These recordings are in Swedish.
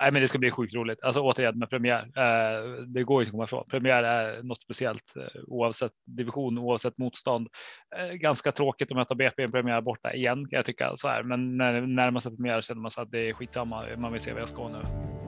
Nej, men det ska bli sjukt roligt. Alltså återigen med premiär. Eh, det går ju inte att komma ifrån. Premiär är något speciellt eh, oavsett division, oavsett motstånd. Eh, ganska tråkigt att möta BP i en premiär borta igen kan jag tycka så här. Men när det närmar sig premiär känner man så att det är skitsamma. Man vill se vad jag ska nu.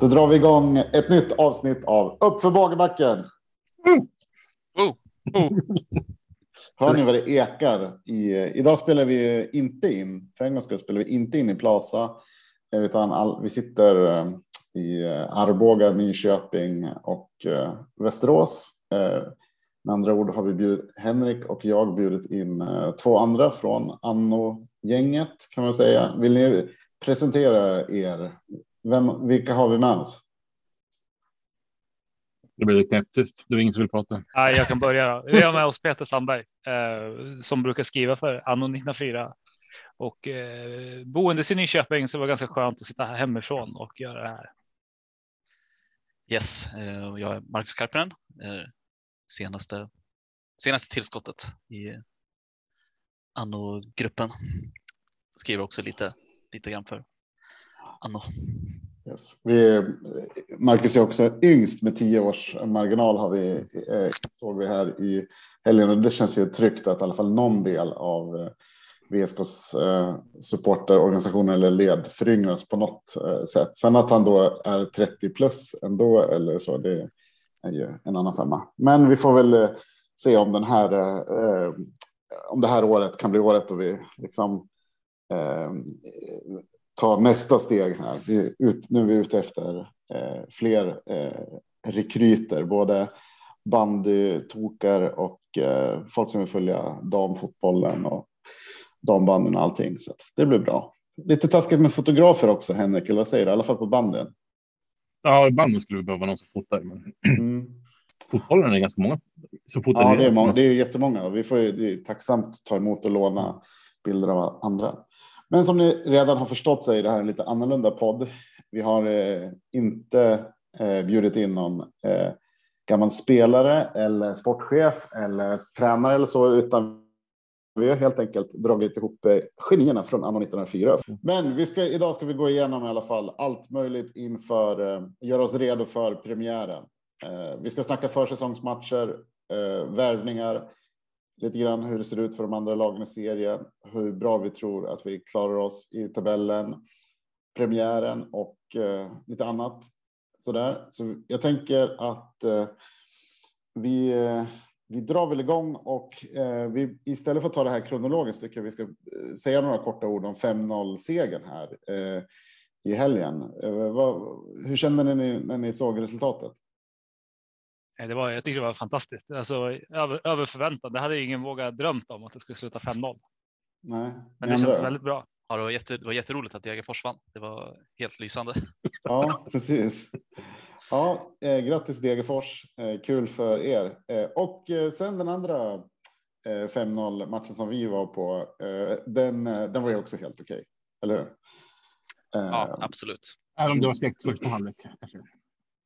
Då drar vi igång ett nytt avsnitt av Uppför Bagerbacken. Mm. Oh. Oh. Hör ni vad det ekar? I, idag spelar vi inte in, för en gångs skull spelar vi inte in i Plaza, utan all, vi sitter eh, i eh, Arboga, Nyköping och uh, Västerås. Uh, med andra ord har vi bjudit, Henrik och jag bjudit in uh, två andra från Anno-gänget kan man säga. Vill ni presentera er vem, vilka har vi med oss? Det blir knäpptyst. Det är ingen som vill prata. Nej, jag kan börja. Vi har med oss Peter Sandberg eh, som brukar skriva för Anno 1904 och eh, boendes i Nyköping så det var ganska skönt att sitta hemifrån och göra det här. Yes, eh, jag är Marcus Karpinen, eh, senaste, senaste tillskottet i Anno-gruppen. Skriver också lite, lite grann för Anno. Yes. Vi, Marcus är också yngst med tio års marginal har vi, eh, såg vi här i helgen och det känns ju tryggt att i alla fall någon del av eh, VSKs eh, supporterorganisation eller led föryngras på något eh, sätt. Sen att han då är 30 plus ändå eller så, det är ju en annan femma. Men vi får väl eh, se om den här eh, om det här året kan bli året då vi liksom eh, ta nästa steg här. Vi ut, nu är vi ute efter eh, fler eh, rekryter, både bandytokar och eh, folk som vill följa damfotbollen och dambanden och allting. Så det blir bra. Lite taskigt med fotografer också, Henrik, eller vad säger du? I alla fall på banden. Ja, i banden skulle vi behöva någon som fotar. Men... Mm. Fotbollen är ganska många. Så ja, det är, många, det är jättemånga. Vi får ju tacksamt ta emot och låna bilder av andra. Men som ni redan har förstått så är det här en lite annorlunda podd. Vi har eh, inte eh, bjudit in någon eh, gammal spelare eller sportchef eller tränare eller så, utan vi har helt enkelt dragit ihop eh, genierna från anno 1904. Men vi ska, idag ska vi gå igenom i alla fall allt möjligt inför, eh, göra oss redo för premiären. Eh, vi ska snacka försäsongsmatcher, värvningar, lite grann hur det ser ut för de andra lagen i serien, hur bra vi tror att vi klarar oss i tabellen, premiären och eh, lite annat sådär. Så jag tänker att eh, vi, eh, vi drar väl igång och eh, vi, istället för att ta det här kronologiskt tycker jag vi ska eh, säga några korta ord om 5-0 segern här eh, i helgen. Vad, hur kände ni när ni såg resultatet? Det var, jag tyckte det var fantastiskt. Alltså, över, över förväntan. Det hade ju ingen vågat drömt om att det skulle sluta 5-0. Nej, men det känns väldigt bra. Ja, det var, jätte, det var jätteroligt att Degerfors vann. Det var helt lysande. Ja, precis. Ja, eh, grattis Degerfors. Eh, kul för er. Eh, och eh, sen den andra eh, 5-0 matchen som vi var på. Eh, den, eh, den var ju också helt okej, okay, eller hur? ja, absolut. Även om det var segt första halvlek.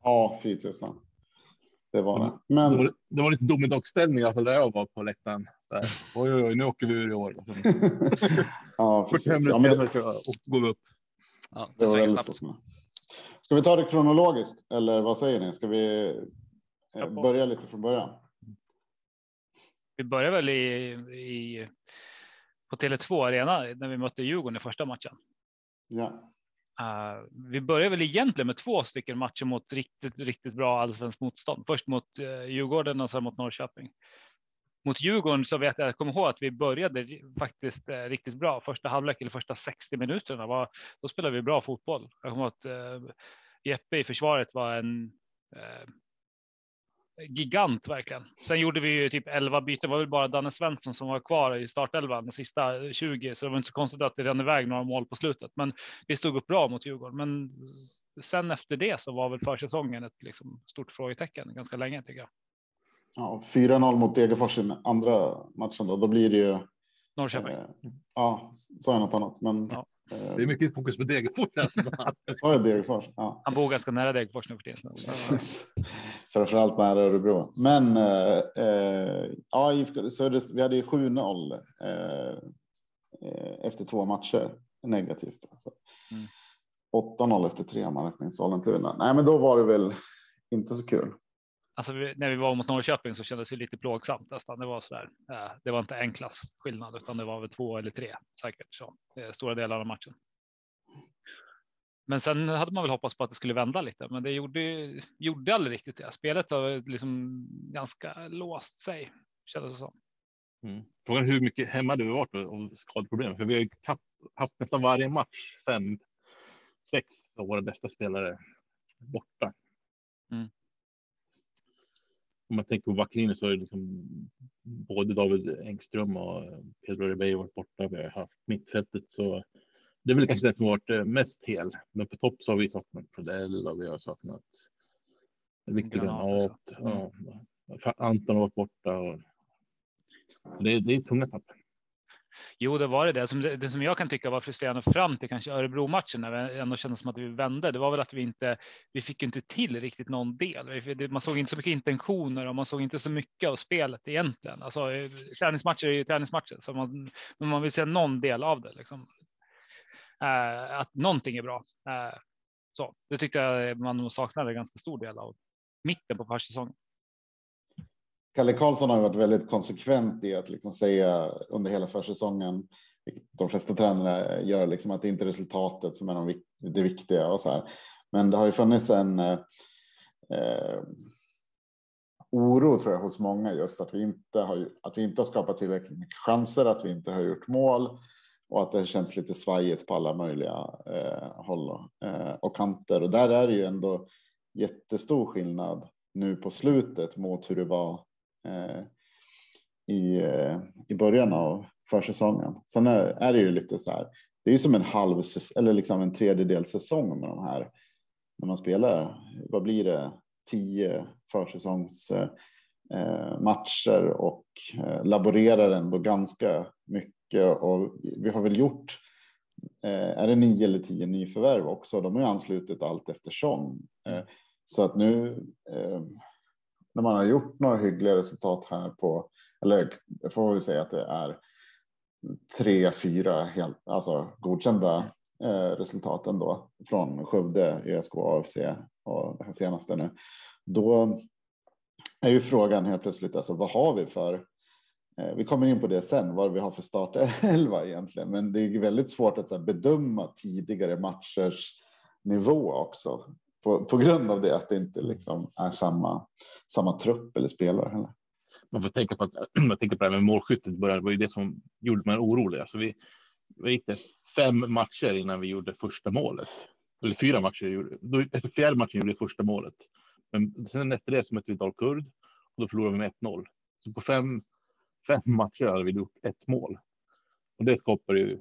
Ja, fy tusan. Det var det. Men... Det var, det var lite domedagsställning i alla fall där jag var på läktaren. Oj, oj, oj, nu åker vi ur i år. ja, precis. 45 ja, men... och går vi upp. Ja, det, det svänger snabbt. Ska vi ta det kronologiskt eller vad säger ni? Ska vi eh, börja lite från början? Vi börjar väl i, i på Tele2 Arena när vi mötte Djurgården i första matchen. Ja. Uh, vi börjar väl egentligen med två stycken matcher mot riktigt, riktigt bra allsvenskt motstånd. Först mot uh, Djurgården och sen mot Norrköping. Mot Djurgården så vet jag, jag kommer ihåg att vi började faktiskt uh, riktigt bra. Första halvlek eller första 60 minuterna var, då spelade vi bra fotboll. Jag kommer ihåg att Jeppe i försvaret var en gigant verkligen. Sen gjorde vi ju typ 11 byten. Det var väl bara Danne Svensson som var kvar i startelvan de sista 20, så det var inte så konstigt att det rann iväg några mål på slutet. Men vi stod upp bra mot Djurgården. Men sen efter det så var väl försäsongen ett liksom stort frågetecken ganska länge tycker jag. Ja, 4-0 mot Degerfors i andra matchen då, då blir det ju. Norrköping. Eh, ja, sa jag något annat, men. Ja. Det är mycket fokus på Degerfors. Ja. Han bor ganska nära Degerfors nu för tiden. Framförallt nära Örebro. Men eh, eh, ja, vi hade ju 7-0 eh, eh, efter två matcher negativt. Alltså. Mm. 8-0 efter tre om man räknar in Sollentuna. Nej, men då var det väl inte så kul. Alltså när vi var mot Norrköping så kändes det lite plågsamt nästan. Det var så där. Eh, det var inte en klassskillnad utan det var väl två eller tre säkert så eh, stora delar av matchen. Men sen hade man väl hoppats på att det skulle vända lite, men det gjorde gjorde aldrig riktigt det. Spelet har liksom ganska låst sig kändes det som. Mm. Frågan hur mycket hemma du varit av skadeproblem, för vi har ju haft, haft nästan varje match fem, sex av våra bästa spelare borta. Mm. Om man tänker på backlinjen så är det liksom både David Engström och Pedro Ribeiro varit borta. Vi har haft mittfältet så det är väl kanske det som varit eh, mest hel. Men på topp så har vi saknat Prodell och vi har saknat Viktor Granat också. Ja. Anton har varit borta. Och... Det, är, det är tunga tapp. Jo, det var det. Det som, det som jag kan tycka var frustrerande fram till kanske Örebro matchen när vi ändå kändes som att vi vände. Det var väl att vi inte. Vi fick inte till riktigt någon del. Man såg inte så mycket intentioner och man såg inte så mycket av spelet egentligen. Alltså eh, träningsmatcher är ju träningsmatcher så man, men man vill se någon del av det liksom. Eh, att någonting är bra. Eh, så det tyckte jag man saknade en ganska stor del av mitten på försäsongen. Kalle Karlsson har varit väldigt konsekvent i att liksom säga under hela försäsongen, vilket de flesta tränare gör, liksom att det inte är resultatet som är det viktiga och så här. Men det har ju funnits en eh, oro tror jag hos många just att vi inte har att vi inte har skapat tillräckligt mycket chanser, att vi inte har gjort mål och att det känns lite svajigt på alla möjliga eh, håll och, eh, och kanter. Och där är det ju ändå jättestor skillnad nu på slutet mot hur det var Eh, i, eh, i början av försäsongen. Sen är, är det ju lite så här. Det är ju som en halv eller liksom en tredjedel säsong med de här när man spelar. Vad blir det? Tio försäsongsmatcher. eh, eh och eh, laborerar ändå ganska mycket och vi har väl gjort eh, är det nio eller tio nyförvärv också. De har ju anslutit allt eftersom. Eh, så att nu eh, när man har gjort några hyggliga resultat här på, eller jag får vi säga att det är tre, fyra helt, alltså godkända eh, resultat ändå från Skövde, ÖSK, AFC och det här senaste nu. Då är ju frågan helt plötsligt, alltså vad har vi för eh, vi kommer in på det sen, vad vi har för startelva egentligen, men det är väldigt svårt att så här, bedöma tidigare matchers nivå också på, på grund av det att det inte liksom är samma, samma trupp eller spelare heller. Man får tänka på att jag tänker på det här med målskyttet i början. Det var ju det som gjorde mig orolig. Alltså vi, vi gick det fem matcher innan vi gjorde första målet. Eller fyra matcher. Då, efter fjärde matchen gjorde vi första målet. Men sen efter det så mötte vi Dalkurd och då förlorade vi med 1-0. Så på fem, fem matcher hade vi gjort ett mål. Och det skapar ju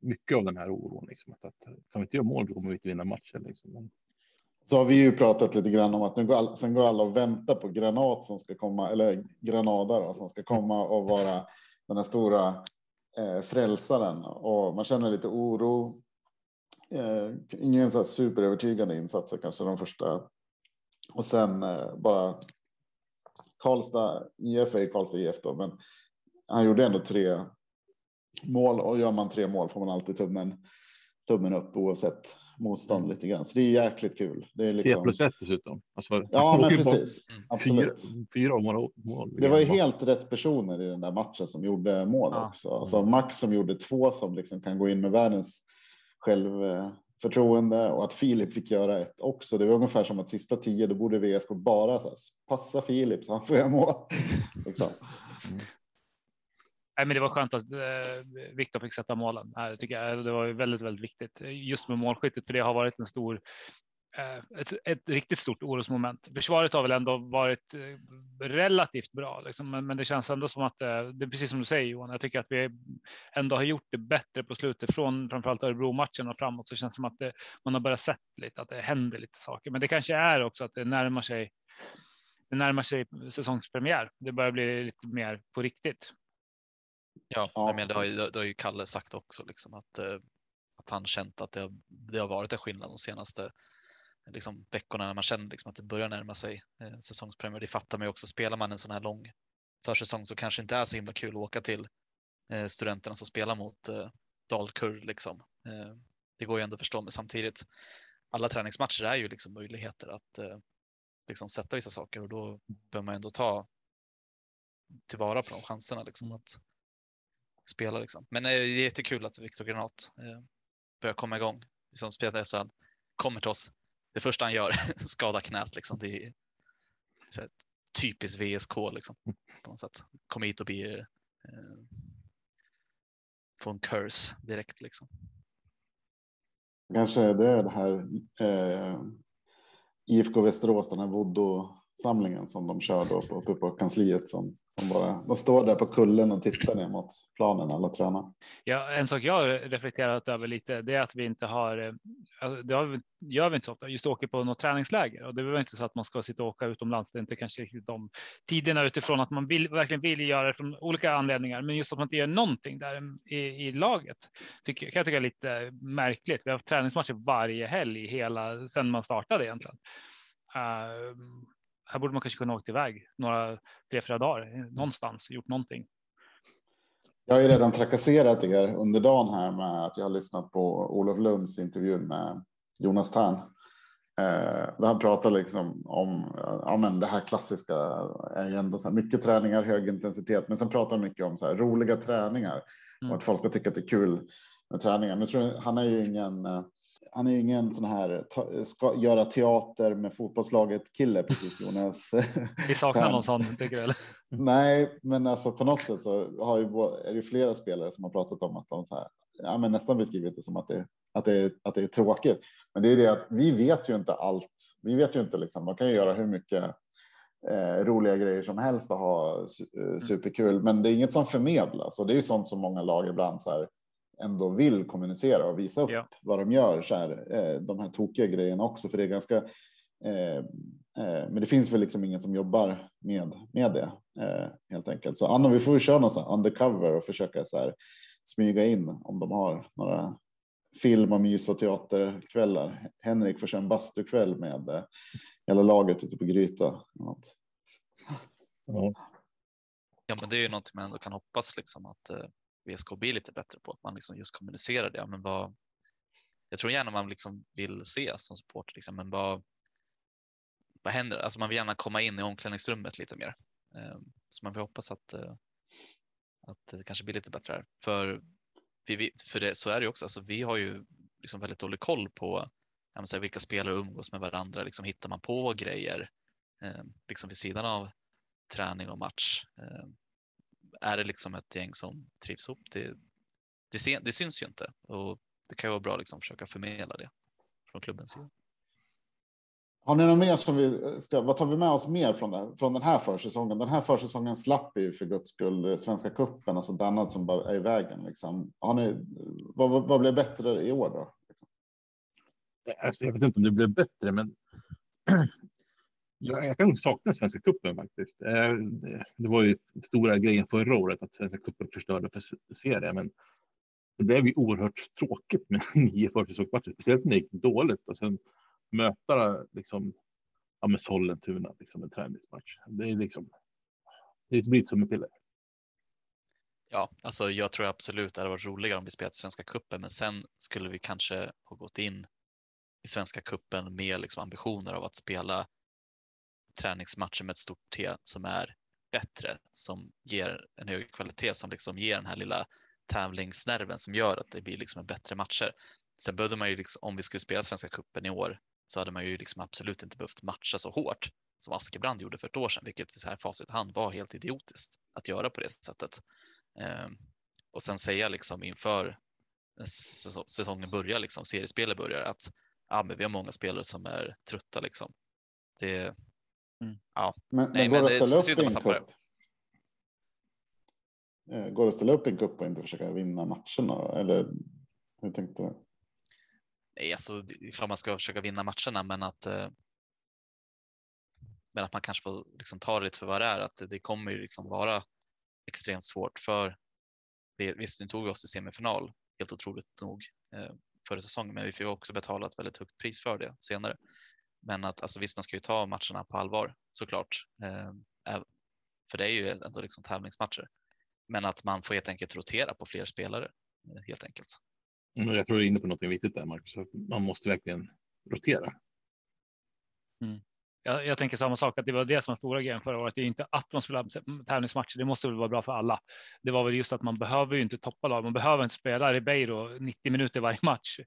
mycket av den här oron. Liksom, att, att, kan vi inte göra mål så kommer vi inte vinna matchen. Liksom. Så har vi ju pratat lite grann om att nu går alla, sen går alla och väntar på Granat som ska komma, eller Granada då, som ska komma och vara den här stora eh, frälsaren. Och man känner lite oro. Eh, ingen så här superövertygande insatser kanske de första. Och sen eh, bara Karlstad IF är Karlstad IF då, men han gjorde ändå tre mål och gör man tre mål får man alltid tummen, tummen upp oavsett motstånd lite grann. Så det är jäkligt kul. Det är liksom, plus ett dessutom. Alltså, ja, men precis. Fyra, Absolut. fyra våra mål. Det var ju helt rätt personer i den där matchen som gjorde mål Ja. också. Alltså Max som gjorde två som liksom kan gå in med världens självförtroende och att Filip fick göra ett också. Det var ungefär som att sista tio, då borde VSK bara så här, passa Filip så han får göra mål. liksom. Nej, men det var skönt att eh, Viktor fick sätta målen. Här, tycker jag. Det var ju väldigt, väldigt viktigt just med målskyttet, för det har varit en stor eh, ett, ett riktigt stort orosmoment. Försvaret har väl ändå varit eh, relativt bra, liksom, men, men det känns ändå som att eh, det är precis som du säger Johan. Jag tycker att vi ändå har gjort det bättre på slutet från framförallt Örebro matchen och framåt. Så det känns som att det, man har börjat sett lite att det händer lite saker, men det kanske är också att det närmar sig det närmar sig säsongspremiär. Det börjar bli lite mer på riktigt. Ja, ja men det har, ju, det har ju Kalle sagt också, liksom, att, eh, att han känt att det har, det har varit en skillnad de senaste liksom, veckorna när man känner liksom, att det börjar närma sig eh, säsongspremiär. Det fattar man ju också. Spelar man en sån här lång försäsong så kanske inte är så himla kul att åka till eh, studenterna som spelar mot eh, Dalkurd. Liksom. Eh, det går ju ändå att förstå, men samtidigt alla träningsmatcher är ju liksom möjligheter att eh, liksom sätta vissa saker och då bör man ändå ta tillvara på de chanserna liksom att spela. Liksom. Men det är jättekul att Viktor Granat eh, börjar komma igång. Liksom spelat efter han kommer till oss. Det första han gör, skada knät. Liksom. Det är så här, typiskt VSK liksom, på något sätt. Kom hit och bli eh, få en curse direkt liksom. Kanske det är det här eh, IFK Västerås, den här samlingen som de kör då uppe på kansliet som som bara, de står där på kullen och tittar ner mot planen alla tränar. Ja, en sak jag har reflekterat över lite, det är att vi inte har, eh, alltså, det har, gör vi inte så ofta, just åker på något träningsläger och det är inte så att man ska sitta och åka utomlands. Det är inte kanske riktigt de tiderna utifrån att man vill, verkligen vill göra det från olika anledningar, men just att man inte gör någonting där i, i laget tycker, kan jag tycka är lite märkligt. Vi har haft träningsmatcher varje helg hela sedan man startade egentligen. Uh, här borde man kanske kunna åkt iväg några tre, fyra dagar någonstans gjort någonting. Jag har ju redan trakasserat er under dagen här med att jag har lyssnat på Olof Lunds intervju med Jonas Tern. Eh, där han pratar liksom om ja, men det här klassiska är ju ändå så här mycket träningar, hög intensitet, men sen pratar han mycket om så här roliga träningar mm. och att folk har tyckt att det är kul med träningar. Nu tror jag, han är ju ingen eh, han är ju ingen sån här ta, ska göra teater med fotbollslaget kille precis Jonas. Vi saknar någon sån tycker du? Eller? Nej, men alltså på något sätt så har ju, är det flera spelare som har pratat om att de så här, ja, men nästan beskrivit det som att det, att det, att det är tråkigt. Men det är det att vi vet ju inte allt. Vi vet ju inte liksom, man kan ju göra hur mycket eh, roliga grejer som helst och ha eh, superkul, men det är inget som förmedlas och det är ju sånt som många lag ibland så här ändå vill kommunicera och visa upp ja. vad de gör. Så här, eh, de här tokiga grejerna också, för det är ganska. Eh, eh, men det finns väl liksom ingen som jobbar med med det eh, helt enkelt. Så Anna, vi får ju köra någon undercover och försöka så här smyga in om de har några film och mys och teaterkvällar. Henrik får köra en bastukväll med eh, hela laget ute på Gryta. Ja. ja, men det är ju någonting man ändå kan hoppas liksom att eh, VSK blir lite bättre på, att man liksom just kommunicerar det. Men vad, jag tror gärna man liksom vill se som supporter, liksom, men vad, vad händer? Alltså man vill gärna komma in i omklädningsrummet lite mer. Ehm, så man vill hoppas att, eh, att det kanske blir lite bättre här. För, vi, för det, så är det ju också, alltså vi har ju liksom väldigt dålig koll på säga, vilka spelare umgås med varandra. Liksom hittar man på grejer ehm, liksom vid sidan av träning och match. Ehm, är det liksom ett gäng som trivs ihop. Det, det, det syns ju inte och det kan ju vara bra att liksom försöka förmedla det från klubbens sida. Har ni något mer som vi ska, vad tar vi med oss mer från, det, från den här försäsongen? Den här försäsongen slapp ju för guds skull Svenska cupen och sånt annat som bara är i vägen. Liksom. Har ni, vad, vad, vad blev bättre i år då? Alltså, jag vet inte om det blev bättre, men Jag, jag kan sakna Svenska cupen faktiskt. Eh, det var ju stora grejen förra året att Svenska cupen förstörde för serien, men det blev ju oerhört tråkigt med nio försäsongsmatcher, speciellt när det gick dåligt och sen möta liksom ja, med Sollentuna, liksom en träningsmatch. Det är liksom. Det blir som en piller. Ja, alltså jag tror absolut det hade varit roligare om vi spelat Svenska cupen, men sen skulle vi kanske ha gått in i Svenska cupen med liksom ambitioner av att spela träningsmatcher med ett stort T som är bättre, som ger en högre kvalitet, som liksom ger den här lilla tävlingsnerven som gör att det blir liksom en bättre matcher. Sen behövde man ju, liksom, om vi skulle spela Svenska cupen i år, så hade man ju liksom absolut inte behövt matcha så hårt som Askebrand gjorde för ett år sedan, vilket i så här facit hand var helt idiotiskt att göra på det sättet. Ehm, och sen säga liksom inför säsongen börjar, liksom, seriespelet börjar, att ah, men vi har många spelare som är trötta. Liksom. Det, Mm. Ja. Men, Nej, men går det att ställa upp i en cup? Eh, går det att ställa upp i en cup och inte försöka vinna matcherna? Eller hur tänkte du? Nej, alltså, det klart man ska försöka vinna matcherna, men att. Eh, men att man kanske får liksom ta det lite för vad det är, att det kommer ju liksom vara extremt svårt för Visst, nu tog vi oss till semifinal, helt otroligt nog, eh, förra säsongen, men vi fick också betala ett väldigt högt pris för det senare. Men att alltså, visst, man ska ju ta matcherna på allvar såklart, eh, för det är ju ändå liksom tävlingsmatcher. Men att man får helt enkelt rotera på fler spelare eh, helt enkelt. Mm, jag tror du är inne på något viktigt där, Marcus. Man måste verkligen rotera. Mm jag, jag, tänker samma sak, att det var det som var stora grejen förra året. Det är inte att man spelar tävlingsmatcher, det måste väl vara bra för alla. Det var väl just att man behöver ju inte toppa lag, man behöver inte spela Ribeiro 90 minuter varje match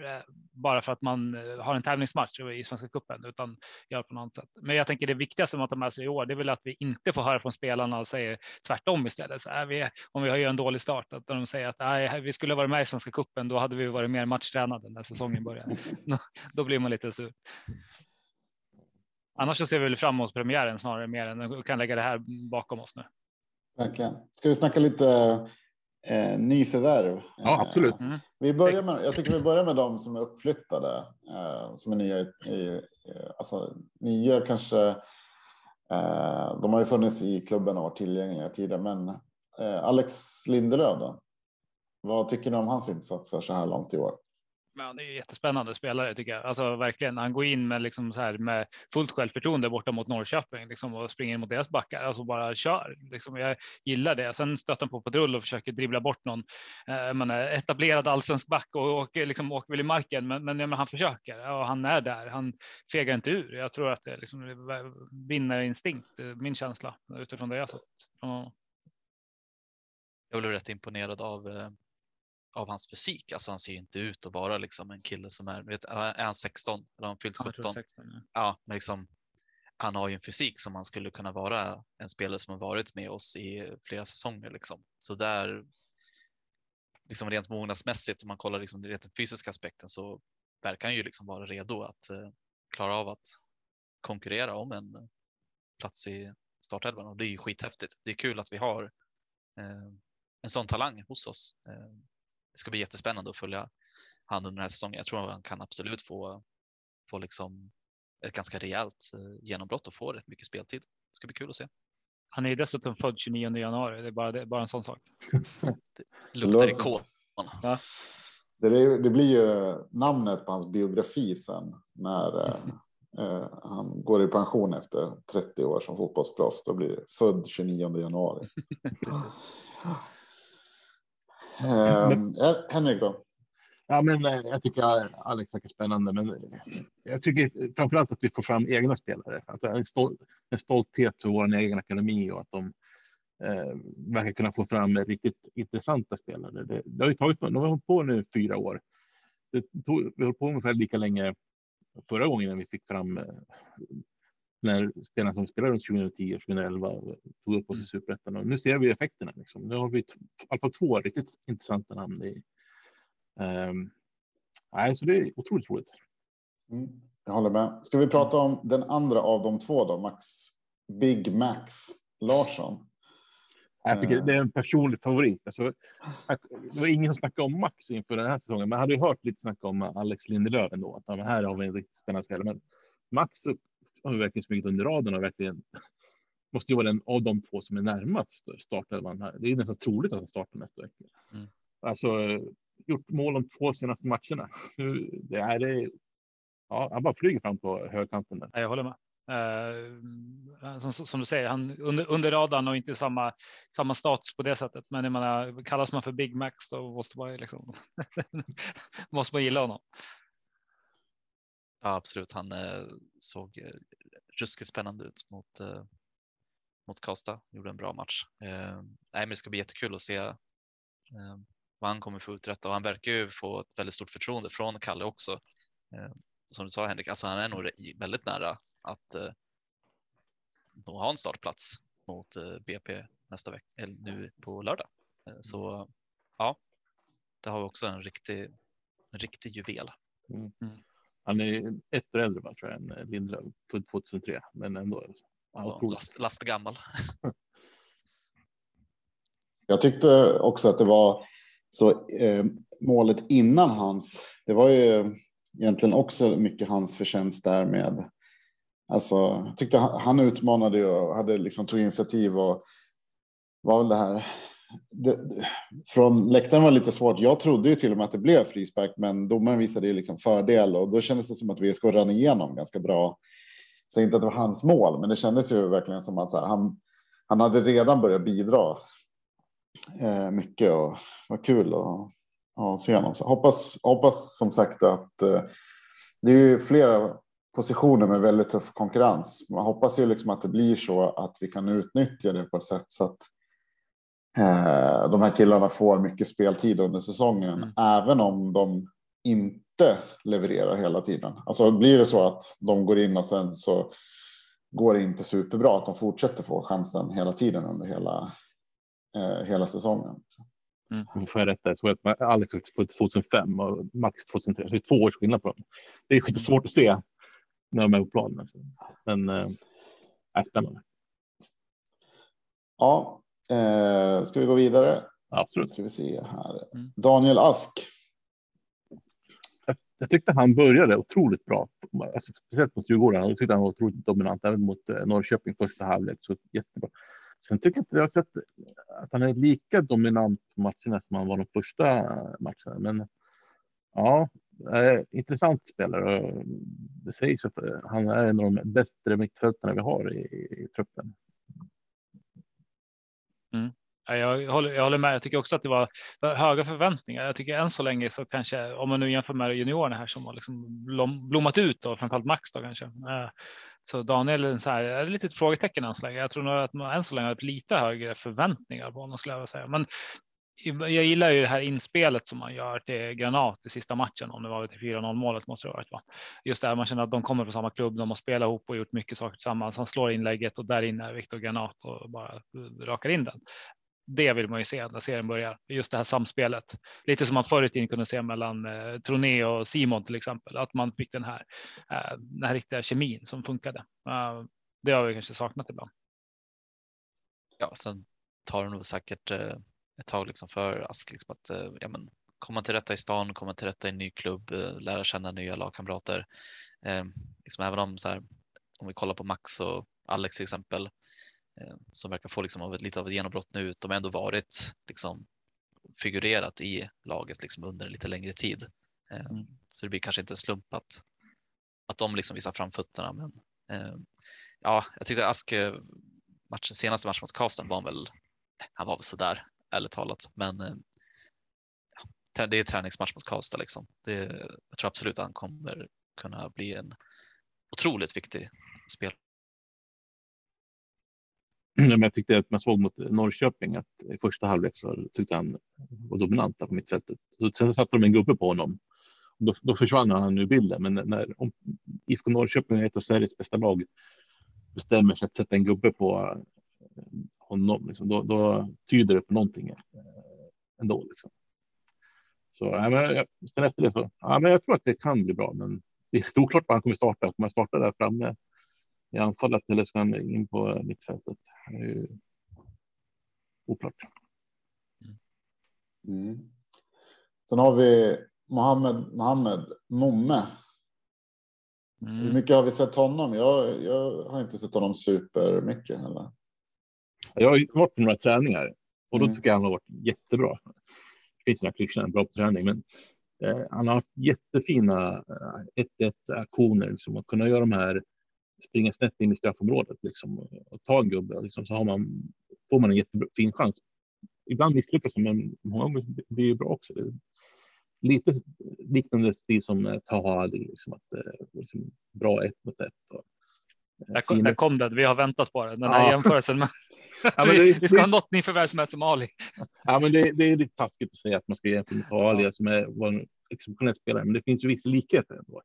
eh, bara för att man eh, har en tävlingsmatch i Svenska cupen, utan gör på något annat sätt. Men jag tänker det viktigaste man tar med sig i år, det är väl att vi inte får höra från spelarna och säger tvärtom istället. Så är vi, om vi har en dålig start, att de säger att nej, vi skulle varit med i Svenska cupen, då hade vi varit mer matchtränade när säsongen började. då blir man lite sur. Annars så ser vi väl fram emot premiären snarare mer än kan lägga det här bakom oss nu. Verkligen. Ska vi snacka lite eh, nyförvärv? Ja, absolut. Mm. Vi börjar med, jag tycker vi börjar med de som är uppflyttade, eh, som är nya. I, alltså, nya kanske. Eh, de har ju funnits i klubben och varit tillgängliga tidigare, men eh, Alex Lindelöf då? Vad tycker ni om hans insatser så här långt i år? Men han är jättespännande spelare tycker jag. Alltså verkligen. Han går in med liksom så här med fullt självförtroende borta mot Norrköping liksom, och springer mot deras backar. Alltså bara kör. Liksom, jag gillar det. Sen stöter han på patrull och försöker dribbla bort någon eh, man är eh, etablerad allsvensk back och, och liksom åker väl i marken. Men, men, ja, men han försöker och han är där. Han fegar inte ur. Jag tror att det är liksom vinnarinstinkt, eh, min känsla utifrån det jag sett. Jag blev rätt imponerad av eh, av hans fysik. Alltså han ser inte ut att vara liksom en kille som är, vet, är han 16 eller har han fyllt 17? 16, ja. ja, men liksom han har ju en fysik som han skulle kunna vara en spelare som har varit med oss i flera säsonger liksom. Så där liksom rent mognadsmässigt om man kollar liksom den fysiska aspekten så verkar han ju liksom vara redo att eh, klara av att konkurrera om en plats i startelvan och det är ju skithäftigt. Det är kul att vi har eh, en sån talang hos oss. Eh, det ska bli jättespännande att följa han under den här säsongen. Jag tror han kan absolut få, få liksom ett ganska rejält eh, genombrott och få rätt mycket speltid. Det ska bli kul att se. Han är ju dessutom född 29 januari. Det är bara, det är bara en sån sak. det luktar ikon. Ja. Det, det, blir ju namnet på hans biografi sen när eh, eh han går i pension efter 30 år som fotbollsproffs. Då blir det född 29 januari. Um, Henrik då? Ja, men eh, jag tycker Alex verkar spännande, men eh, jag tycker framförallt att vi får fram egna spelare. Att en, stol, en stolthet för vår egen akademi och att de eh, verkar kunna få fram riktigt intressanta spelare. Det, det har ju tagit, de har hållit på nu fyra år. Tog, vi höll på ungefär lika länge förra gången när vi fick fram eh, när spelarna som spelade runt 2010 och 2011 tog upp oss i mm. superettan. Och nu ser vi effekterna. Liksom. Nu har vi i alla fall två riktigt intressanta namn. I, um, nej, så det är otroligt roligt. Mm, jag håller med. Ska vi prata om den andra av de två då? Max Big Max Larsson. Jag tycker det är en personlig favorit. Alltså, det var ingen som snackade om Max inför den här säsongen, men jag hade ju hört lite snack om Alex Lindelöf ändå. Att här har vi en riktigt spännande spelare. Men Max har verkligen smugit under raden och verkligen måste ju vara den av de två som är närmast startelvan här. Det är nästan troligt att han startar nästa vecka. Mm. Alltså gjort mål de två senaste matcherna. Det är det. Ja, han bara flyger fram på högkanten. Där. Jag håller med. Uh, som, som, du säger, han under, under radarn och inte samma, samma status på det sättet. Men jag menar, kallas man för Big Max då måste man ju liksom måste man gilla honom. Ja, absolut. Han eh, såg eh, ruskigt spännande ut mot, eh, mot Karlstad. Gjorde en bra match. Eh, nej, men det ska bli jättekul att se eh, vad han kommer få uträtta och han verkar ju få ett väldigt stort förtroende från Kalle också. Eh, som du sa Henrik, alltså han är nog väldigt nära att eh, ha en startplats mot eh, BP nästa vecka, eller nu på lördag. Eh, så ja, det har vi också en riktig, en riktig juvel. Mm. Han är ett år äldre bara, tror jag, än Lindelöf, född 2003, men ändå. Ja, last, last gammal. jag tyckte också att det var så eh, målet innan hans. Det var ju egentligen också mycket hans förtjänst där med Alltså, jag tyckte han, han utmanade och hade liksom tog initiativ och var väl det här. Det, från läktaren var lite svårt. Jag trodde ju till och med att det blev frispark, men domaren visade ju liksom fördel och då kändes det som att VSK rann igenom ganska bra. Så inte att det var hans mål, men det kändes ju verkligen som att här, han, han hade redan börjat bidra eh, mycket och var kul att, att se honom. Så hoppas, hoppas som sagt att eh, det är ju flera positioner med väldigt tuff konkurrens. Man hoppas ju liksom att det blir så att vi kan utnyttja det på ett sätt så att eh, de här killarna får mycket speltid under säsongen, mm. även om de inte levererar hela tiden. Alltså blir det så att de går in och sen så går det inte superbra, att de fortsätter få chansen hela tiden under hela, eh, hela säsongen. Mm. Får jag rätta, jag tror att Alex född 2005 och Max 2003, så det är två års skillnad på dem. Det är lite svårt att se när de är på planen. Men eh, är spännande. Ja, eh, ska vi gå vidare? Absolut. Ska vi se här. Mm. Daniel Ask. Jag, jag, tyckte han började otroligt bra, alltså, speciellt mot Djurgården. Jag tyckte han var otroligt dominant även mot eh, Norrköping första halvlek. Så jättebra. Sen tycker jag inte jag har sett att han är lika dominant på matcherna som han var de första matcherna. Men ja, Eh, intressant spelare. Det sägs att eh, han är en av de bättre mittfältarna vi har i, i truppen. Mm. Jag håller, jag håller med. Jag tycker också att det var höga förväntningar. Jag tycker än så länge så kanske om man nu jämför med juniorerna här som har liksom blommat ut och framförallt Max då kanske. Eh, så Daniel är så här, är ett frågetecken än så länge. Jag tror nog att man än så länge har lite högre förväntningar på honom skulle jag vilja säga. Men jag gillar ju det här inspelet som man gör till Granat i sista matchen, om det var till 4-0 målet måste det varit. Va? Just det här, man känner att de kommer från samma klubb, de har spelat ihop och gjort mycket saker tillsammans. Han slår inlägget och där inne är Viktor Granat och bara rakar in den. Det vill man ju se när serien börjar, just det här samspelet. Lite som man förut i tiden kunde se mellan eh, Troné och Simon till exempel, att man fick den här, eh, den här riktiga kemin som funkade. Eh, det har vi kanske saknat ibland. Ja, sen tar det nog säkert eh ett tag liksom för Ask liksom att eh, ja, men, komma till rätta i stan, komma till rätta i en ny klubb, eh, lära känna nya lagkamrater. Eh, liksom även om så här, om vi kollar på Max och Alex till exempel, eh, som verkar få liksom av ett, lite av ett genombrott nu, de har ändå varit liksom figurerat i laget liksom under en lite längre tid. Eh, mm. Så det blir kanske inte en slump att, att de liksom visar framfötterna. Men eh, ja, jag tyckte Ask matchen, senaste matchen mot Karlstad var väl, han var väl sådär ärligt talat. Men eh, ja, det är träningsmatch mot Karlstad liksom. Det, jag tror absolut att han kommer kunna bli en otroligt viktig spel. Mm, jag tyckte att man såg mot Norrköping att i första halvlek så tyckte han var dominant på mittfältet. Så sen satte de en gubbe på honom. Då, då försvann han ur bilden. Men när om IFK Norrköping är ett av Sveriges bästa lag bestämmer sig att sätta en gubbe på eh, honom, liksom, då, då, tyder det på någonting eh, ändå. Liksom. Så ja, men, sen efter det så, ja, men jag tror att det kan bli bra, men det är oklart vad han kommer starta. Kommer han starta där framme i anfallet eller ska han in på mittfältet? Det är ju oklart. Mm. Sen har vi Mohammed, Mohammed Momme. Mm. Hur mycket har vi sett honom? Jag, jag har inte sett honom super mycket heller. Jag har varit på några träningar och då mm. tycker jag han har varit jättebra. Det finns några klyschor, bra på träning, men eh, han har haft jättefina 1-1 eh, aktioner, liksom, att kunna göra de här springa snett in i straffområdet liksom, och ta en gubbe, liksom, så har man, får man en jättefin chans. Ibland misslyckas man, men många gånger blir det bra också. Det lite liknande stil som eh, Taha Ali, liksom, att, eh, liksom, bra ett mot ett. Och, där kom, där kom den. Vi har väntat på den. Den här ja. jämförelsen. Med, ja, vi, det, vi ska det, ha något nyförvärv som är som Ali. Ja, men det, det är lite taskigt att säga att man ska jämföra med Ali ja. som är, var en exceptionell spelare, men det finns ju vissa likheter ändå.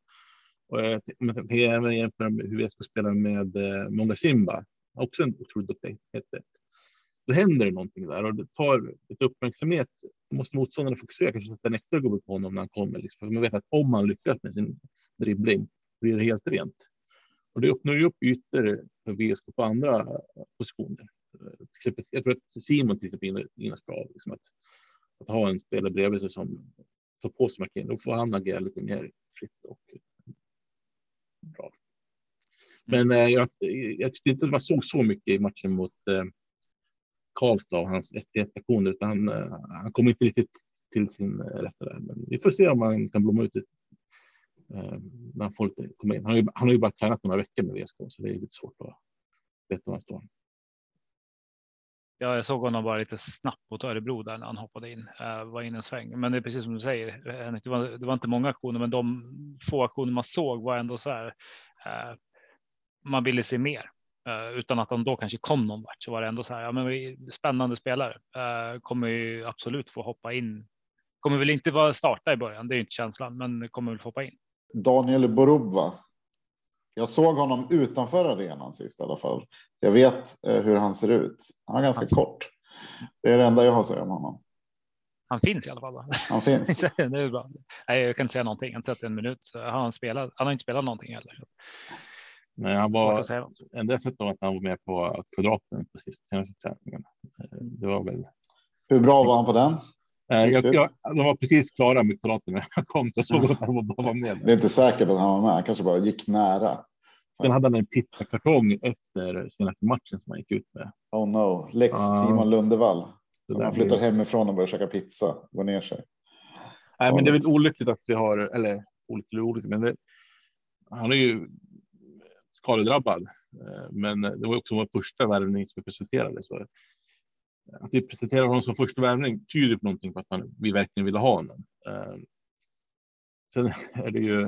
Och jag även jämföra med hur vi ska spela med eh, Många Simba, också en otroligt duktig Då händer det någonting där och det tar ett uppmärksamhet. Då måste motståndarna fokusera, kanske sätta en extra gubbe på honom när han kommer. Liksom. För man vet att om han lyckas med sin dribbling blir det helt rent. Och det öppnar ju upp ytor för VSK på andra positioner. Jag tror att Simon till exempel inne bra, liksom att, att ha en spelare bredvid sig som tar på sig markeringen. Då får han agera lite mer fritt och bra. Men eh, jag, jag tyckte inte man såg så mycket i matchen mot eh, Karlstad och hans 1-1 aktioner, utan han, eh, han kom inte riktigt till sin rätta där. Men vi får se om han kan blomma ut. Eh, när han, får lite, komma in. Han, har ju, han har ju bara tränat några veckor med VSK, så det är lite svårt att veta var han står. Ja, jag såg honom bara lite snabbt mot Örebro där när han hoppade in, eh, var in en sväng. Men det är precis som du säger, eh, det var, det var inte många aktioner, men de få aktioner man såg var ändå så här. Eh, man ville se mer utan att han då kanske kom någon vart så var det ändå så här. Ja, men vi, spännande spelare kommer ju absolut få hoppa in. Kommer väl inte vara starta i början. Det är inte känslan, men kommer väl få hoppa in. Daniel Borubba jag såg honom utanför arenan sist i alla fall. Jag vet eh, hur han ser ut. Han är ganska han... kort. Det är det enda jag har att säga om honom. Han finns i alla fall. Han finns. det är bra. Nej, jag kan inte säga någonting. Inte sett en minut. Har han, spelat? han har inte spelat någonting heller. Nej, han var en dessutom att han var med på kvadraten på sista senaste träningen. Det var väl. Hur bra var han på den? Eh, jag, jag, de var precis klara med kvadraten när jag kom, så jag såg att han var med. Det är inte säkert att han var med, han kanske bara gick nära. Sen hade han en pizzakartong efter senaste matchen som han gick ut med. Oh no, Lex uh, Simon Lundevall. Han flyttar blir... hemifrån och börjar käka pizza, går ner sig. Nej, men det är väl olyckligt att vi har, eller olyckligt, olyckligt men det, han är ju skadedrabbad. Eh, men det var också vår första värvning som vi presenterade. Så att vi presenterar honom som första värvning tyder på någonting på att man, vi verkligen ville ha honom. Eh, sen är det ju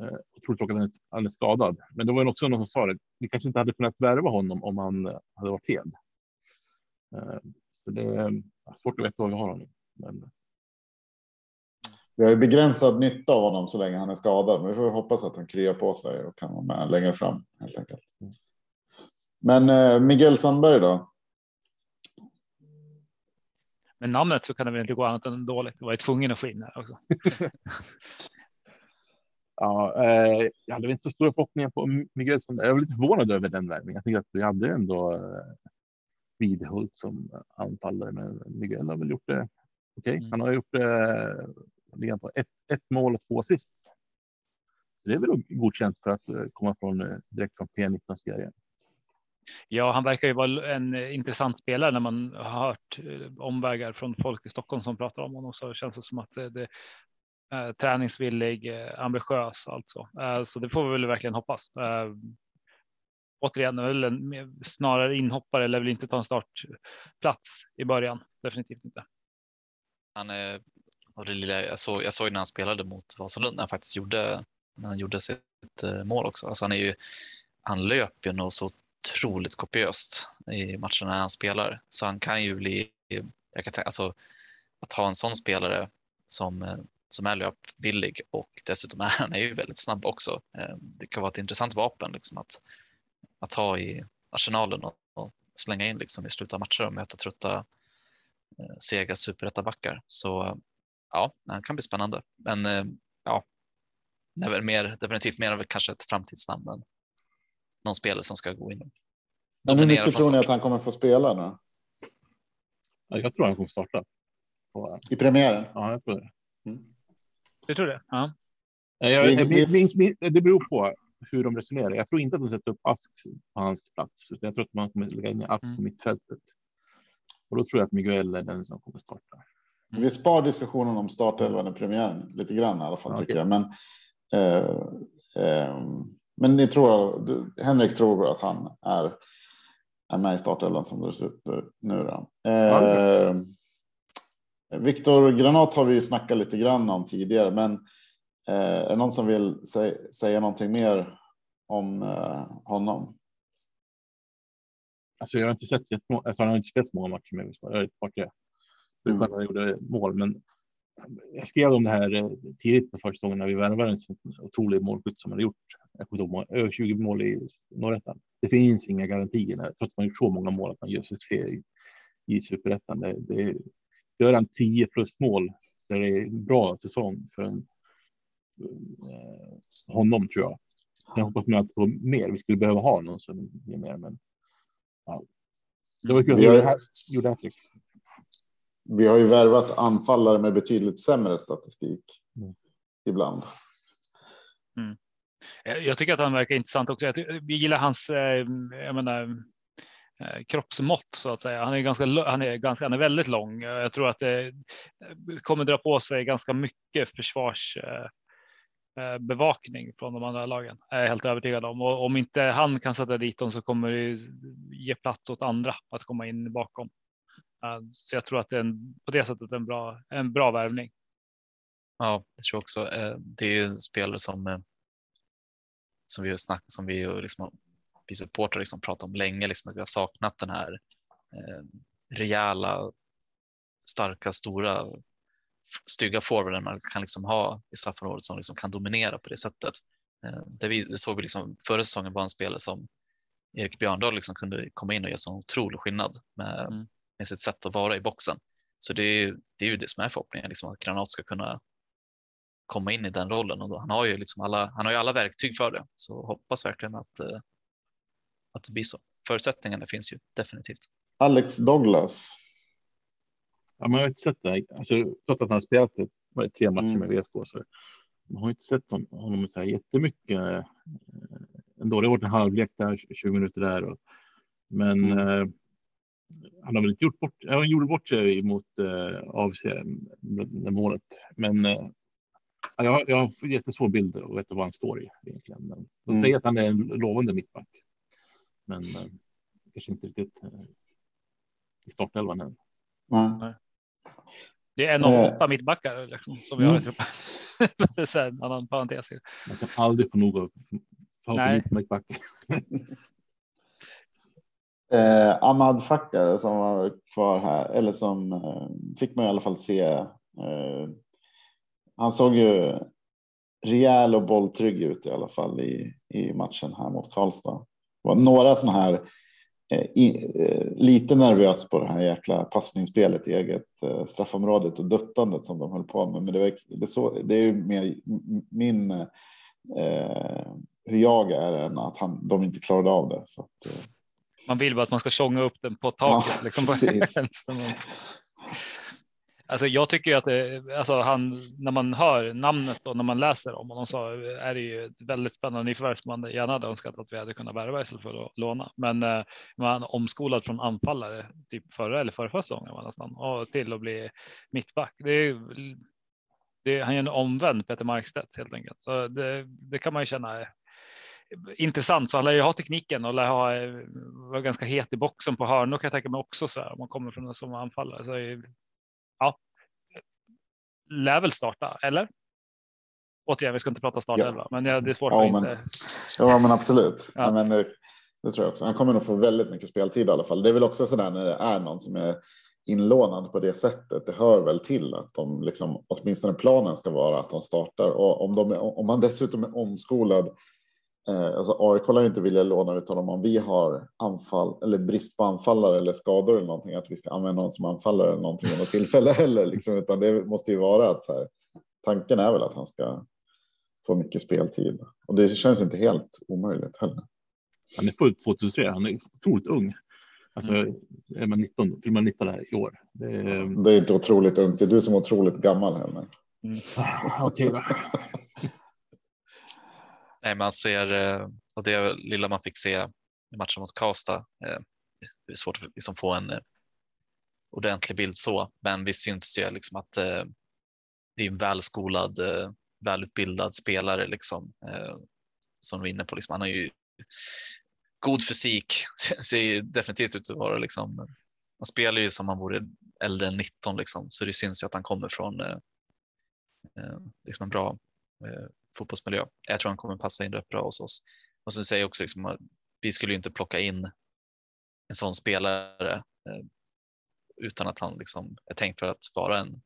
eh, otroligt tråkigt att han är skadad, men det var ju också någon som sa det. Vi kanske inte hade kunnat värva honom om han hade varit hel. Eh, så det är svårt att veta vad vi har honom. Men... Vi har ju begränsad nytta av honom så länge han är skadad, men vi får hoppas att han kryar på sig och kan vara med längre fram helt enkelt. Men eh, Miguel Sandberg då? Med namnet så kan det väl inte gå annat än dåligt. Det var ju tvungen att få in också. ja, eh, jag hade inte så stora förhoppningar på Miguel. Som, jag var lite förvånad över den värvningen. Jag tänkte att vi hade ändå eh, Vidhult som anfallare, men Miguel har väl gjort det okej. Okay. Mm. Han har gjort eh, på ett, ett mål och två assist. Så det är väl godkänt för att eh, komma från eh, direkt från P19 serien. Ja, han verkar ju vara en eh, intressant spelare när man har hört eh, omvägar från folk i Stockholm som pratar om honom så känns det som att eh, det, är träningsvillig, ambitiös alltså. Så det får vi väl verkligen hoppas. Återigen, väl en, snarare inhoppare eller vill inte ta en startplats i början. Definitivt inte. Han är och det lilla jag såg. Jag såg när han spelade mot Vasalund när han faktiskt gjorde när han gjorde sitt mål också. Alltså han är ju. Han löper ju nog så otroligt kopiöst i matcherna när han spelar. Så han kan ju bli, jag kan tänka, alltså, att ha en sån spelare som, eh, som är löpvillig och dessutom är han är ju väldigt snabb också. Eh, det kan vara ett intressant vapen liksom, att, att ha i arsenalen och, och slänga in liksom, i slutet av matcher och möta trötta eh, sega superettabackar. Så ja, han kan bli spännande. Men ja, det är väl mer, definitivt mer av kanske ett framtidsnamn än någon spelare som ska gå in. Men hur mycket tror ni att han kommer få spela nu? Ja, jag tror han kommer starta. I premiären? Ja, jag tror det. Mm. Du tror det? Ja. Jag, jag, jag, det beror på hur de resonerar. Jag tror inte att de sätter upp Ask på hans plats. Jag tror att man kommer lägga in Ask på mm. mittfältet. Och då tror jag att Miguel är den som kommer starta. Vi spar diskussionen om startelvan i premiären lite grann i alla fall okay. tycker jag. Men eh, eh, men ni tror, Henrik tror att han är, är med i startelvan som det ser ut nu. Då. Eh, Viktor Granat har vi ju snackat lite grann om tidigare, men eh, är det någon som vill säga, säga någonting mer om eh, honom? Alltså jag har inte sett jättemånga, alltså han har inte spelat så många matcher med Elfsborg. Jag vet inte mm. han gjorde mål, men jag skrev om det här eh, tidigt på försäsongen när vi värvade en så otrolig målskytt som han gjort. Jag kommer ihåg, över 20 mål i norrettan. Det finns inga garantier trots att man gjort så många mål att man gör succé i, i superettan. Det, det, gör han 10 plus mål så är det en bra säsong för en, eh, honom tror jag. Jag hoppas nu att få mer. Vi skulle behöva ha någon som ger mer, men ja. Det var kul. Jag gjorde hattrick vi har ju värvat anfallare med betydligt sämre statistik mm. ibland. Mm. Jag tycker att han verkar intressant också. Jag gillar hans, jag menar, kroppsmått så att säga. Han är ganska, han är ganska, han är väldigt lång. Jag tror att det kommer dra på sig ganska mycket försvars Eh, bevakning från de andra lagen. Jag är helt övertygad om. Och om inte han kan sätta dit dem så kommer det ge plats åt andra att komma in bakom. Eh, så jag tror att det är en, på det sättet en bra, en bra värvning. Ja, det tror jag också. Eh, det är en spelare som som vi har snackat som vi liksom, vi supportrar liksom pratat om länge, liksom att vi har saknat den här eh, rejäla, starka, stora stygga forwarden man kan liksom ha i straffområdet som liksom kan dominera på det sättet. Eh, det, vi, det såg vi liksom förra säsongen var en spelare som Erik Björndal liksom kunde komma in och göra så otrolig skillnad med, mm. Med sitt sätt att vara i boxen. Så det är, det är ju det som är förhoppningen, liksom att Granat ska kunna komma in i den rollen och då, han har ju liksom alla, han har ju alla verktyg för det. Så hoppas verkligen att, eh, att det blir så. Förutsättningarna finns ju definitivt. Alex Douglas Ja, man har inte sett det. Alltså, trots att han har spelat tre matcher mm. med VSK så man har inte sett honom, så här jättemycket. Eh, ändå. Det har varit en halvlek där, 20 minuter där. Och, men mm. Eh, han har väl inte gjort bort, han gjorde bort sig mot eh, AFC med målet. Men eh, jag, jag har jättesvår bild och vet vad han står i egentligen. Men de mm. säger att han är en lovande mittback. Men eh, kanske inte riktigt eh, i startelvan än. Nej. Det är en av åtta mittbackar liksom, som vi har i mm. truppen. en annan parentes. Man kan aldrig få nog av mittback. eh, Ahmad Fakar som var kvar här, eller som eh, fick man i alla fall se. Eh, han såg ju rejäl och bolltrygg ut i alla fall i, i matchen här mot Karlstad. Det var några sådana här Eh, i, eh, lite nervös på det här jäkla passningsspelet i eget eh, straffområdet och duttandet som de höll på med. Men det, var, det, så, det är ju mer min eh, hur jag är än att han, de inte klarade av det. Så att, eh. Man vill bara att man ska tjonga upp den på taket. Ja, liksom. Alltså jag tycker ju att det, alltså han, när man hör namnet och när man läser om honom så är det ju väldigt spännande nyförvärv som man gärna hade önskat att vi hade kunnat värva istället för att låna. Men eh, man omskolad från anfallare typ förra eller förra säsongen var nästan och till att bli mittback. Det är, det, han är en omvänd Peter Markstedt helt enkelt. Så det, det kan man ju känna intressant. Så han lär ju ha tekniken och lär ha vara ganska het i boxen på hörnor kan jag tänka mig också så här om man kommer från en som anfallare. Så ja, lär väl starta, eller? Återigen, vi ska inte prata startelva, ja. men det är svårt ja, att men, inte. Ja, men absolut. Ja. men det, det, tror jag också. Han kommer nog få väldigt mycket speltid i alla fall. Det är väl också så där när det är någon som är inlånad på det sättet. Det hör väl till att de liksom åtminstone planen ska vara att de startar och om de är, om man dessutom är omskolad Eh, alltså AIK lär inte vilja låna ut honom om vi har anfall eller brist på anfallare eller skador eller någonting, att vi ska använda någon som anfallare eller någonting vid något tillfälle heller, liksom, utan det måste ju vara att här, tanken är väl att han ska få mycket speltid och det känns inte helt omöjligt heller. Han är född 2003, han är otroligt ung. Alltså, mm. är man 19, till man 19 här i år. Det är... det är inte otroligt ungt, det är du som är otroligt gammal. Här, mm. Okej då. Nej, man ser eh, och det lilla man fick se i matchen mot Karlstad. Eh, det är svårt att liksom få en eh, ordentlig bild så, men visst syns det liksom att det är en välskolad, välutbildad spelare liksom som vi är inne på. Liksom, han har ju god fysik, ser definitivt ut att vara liksom. Han spelar ju som han vore äldre än 19 liksom, så det syns ju att han kommer från liksom en bra fotbollsmiljö. Jag tror han kommer passa in rätt bra hos oss. Och så säger jag också liksom att vi skulle ju inte plocka in en sån spelare eh, utan att han liksom är tänkt för att vara en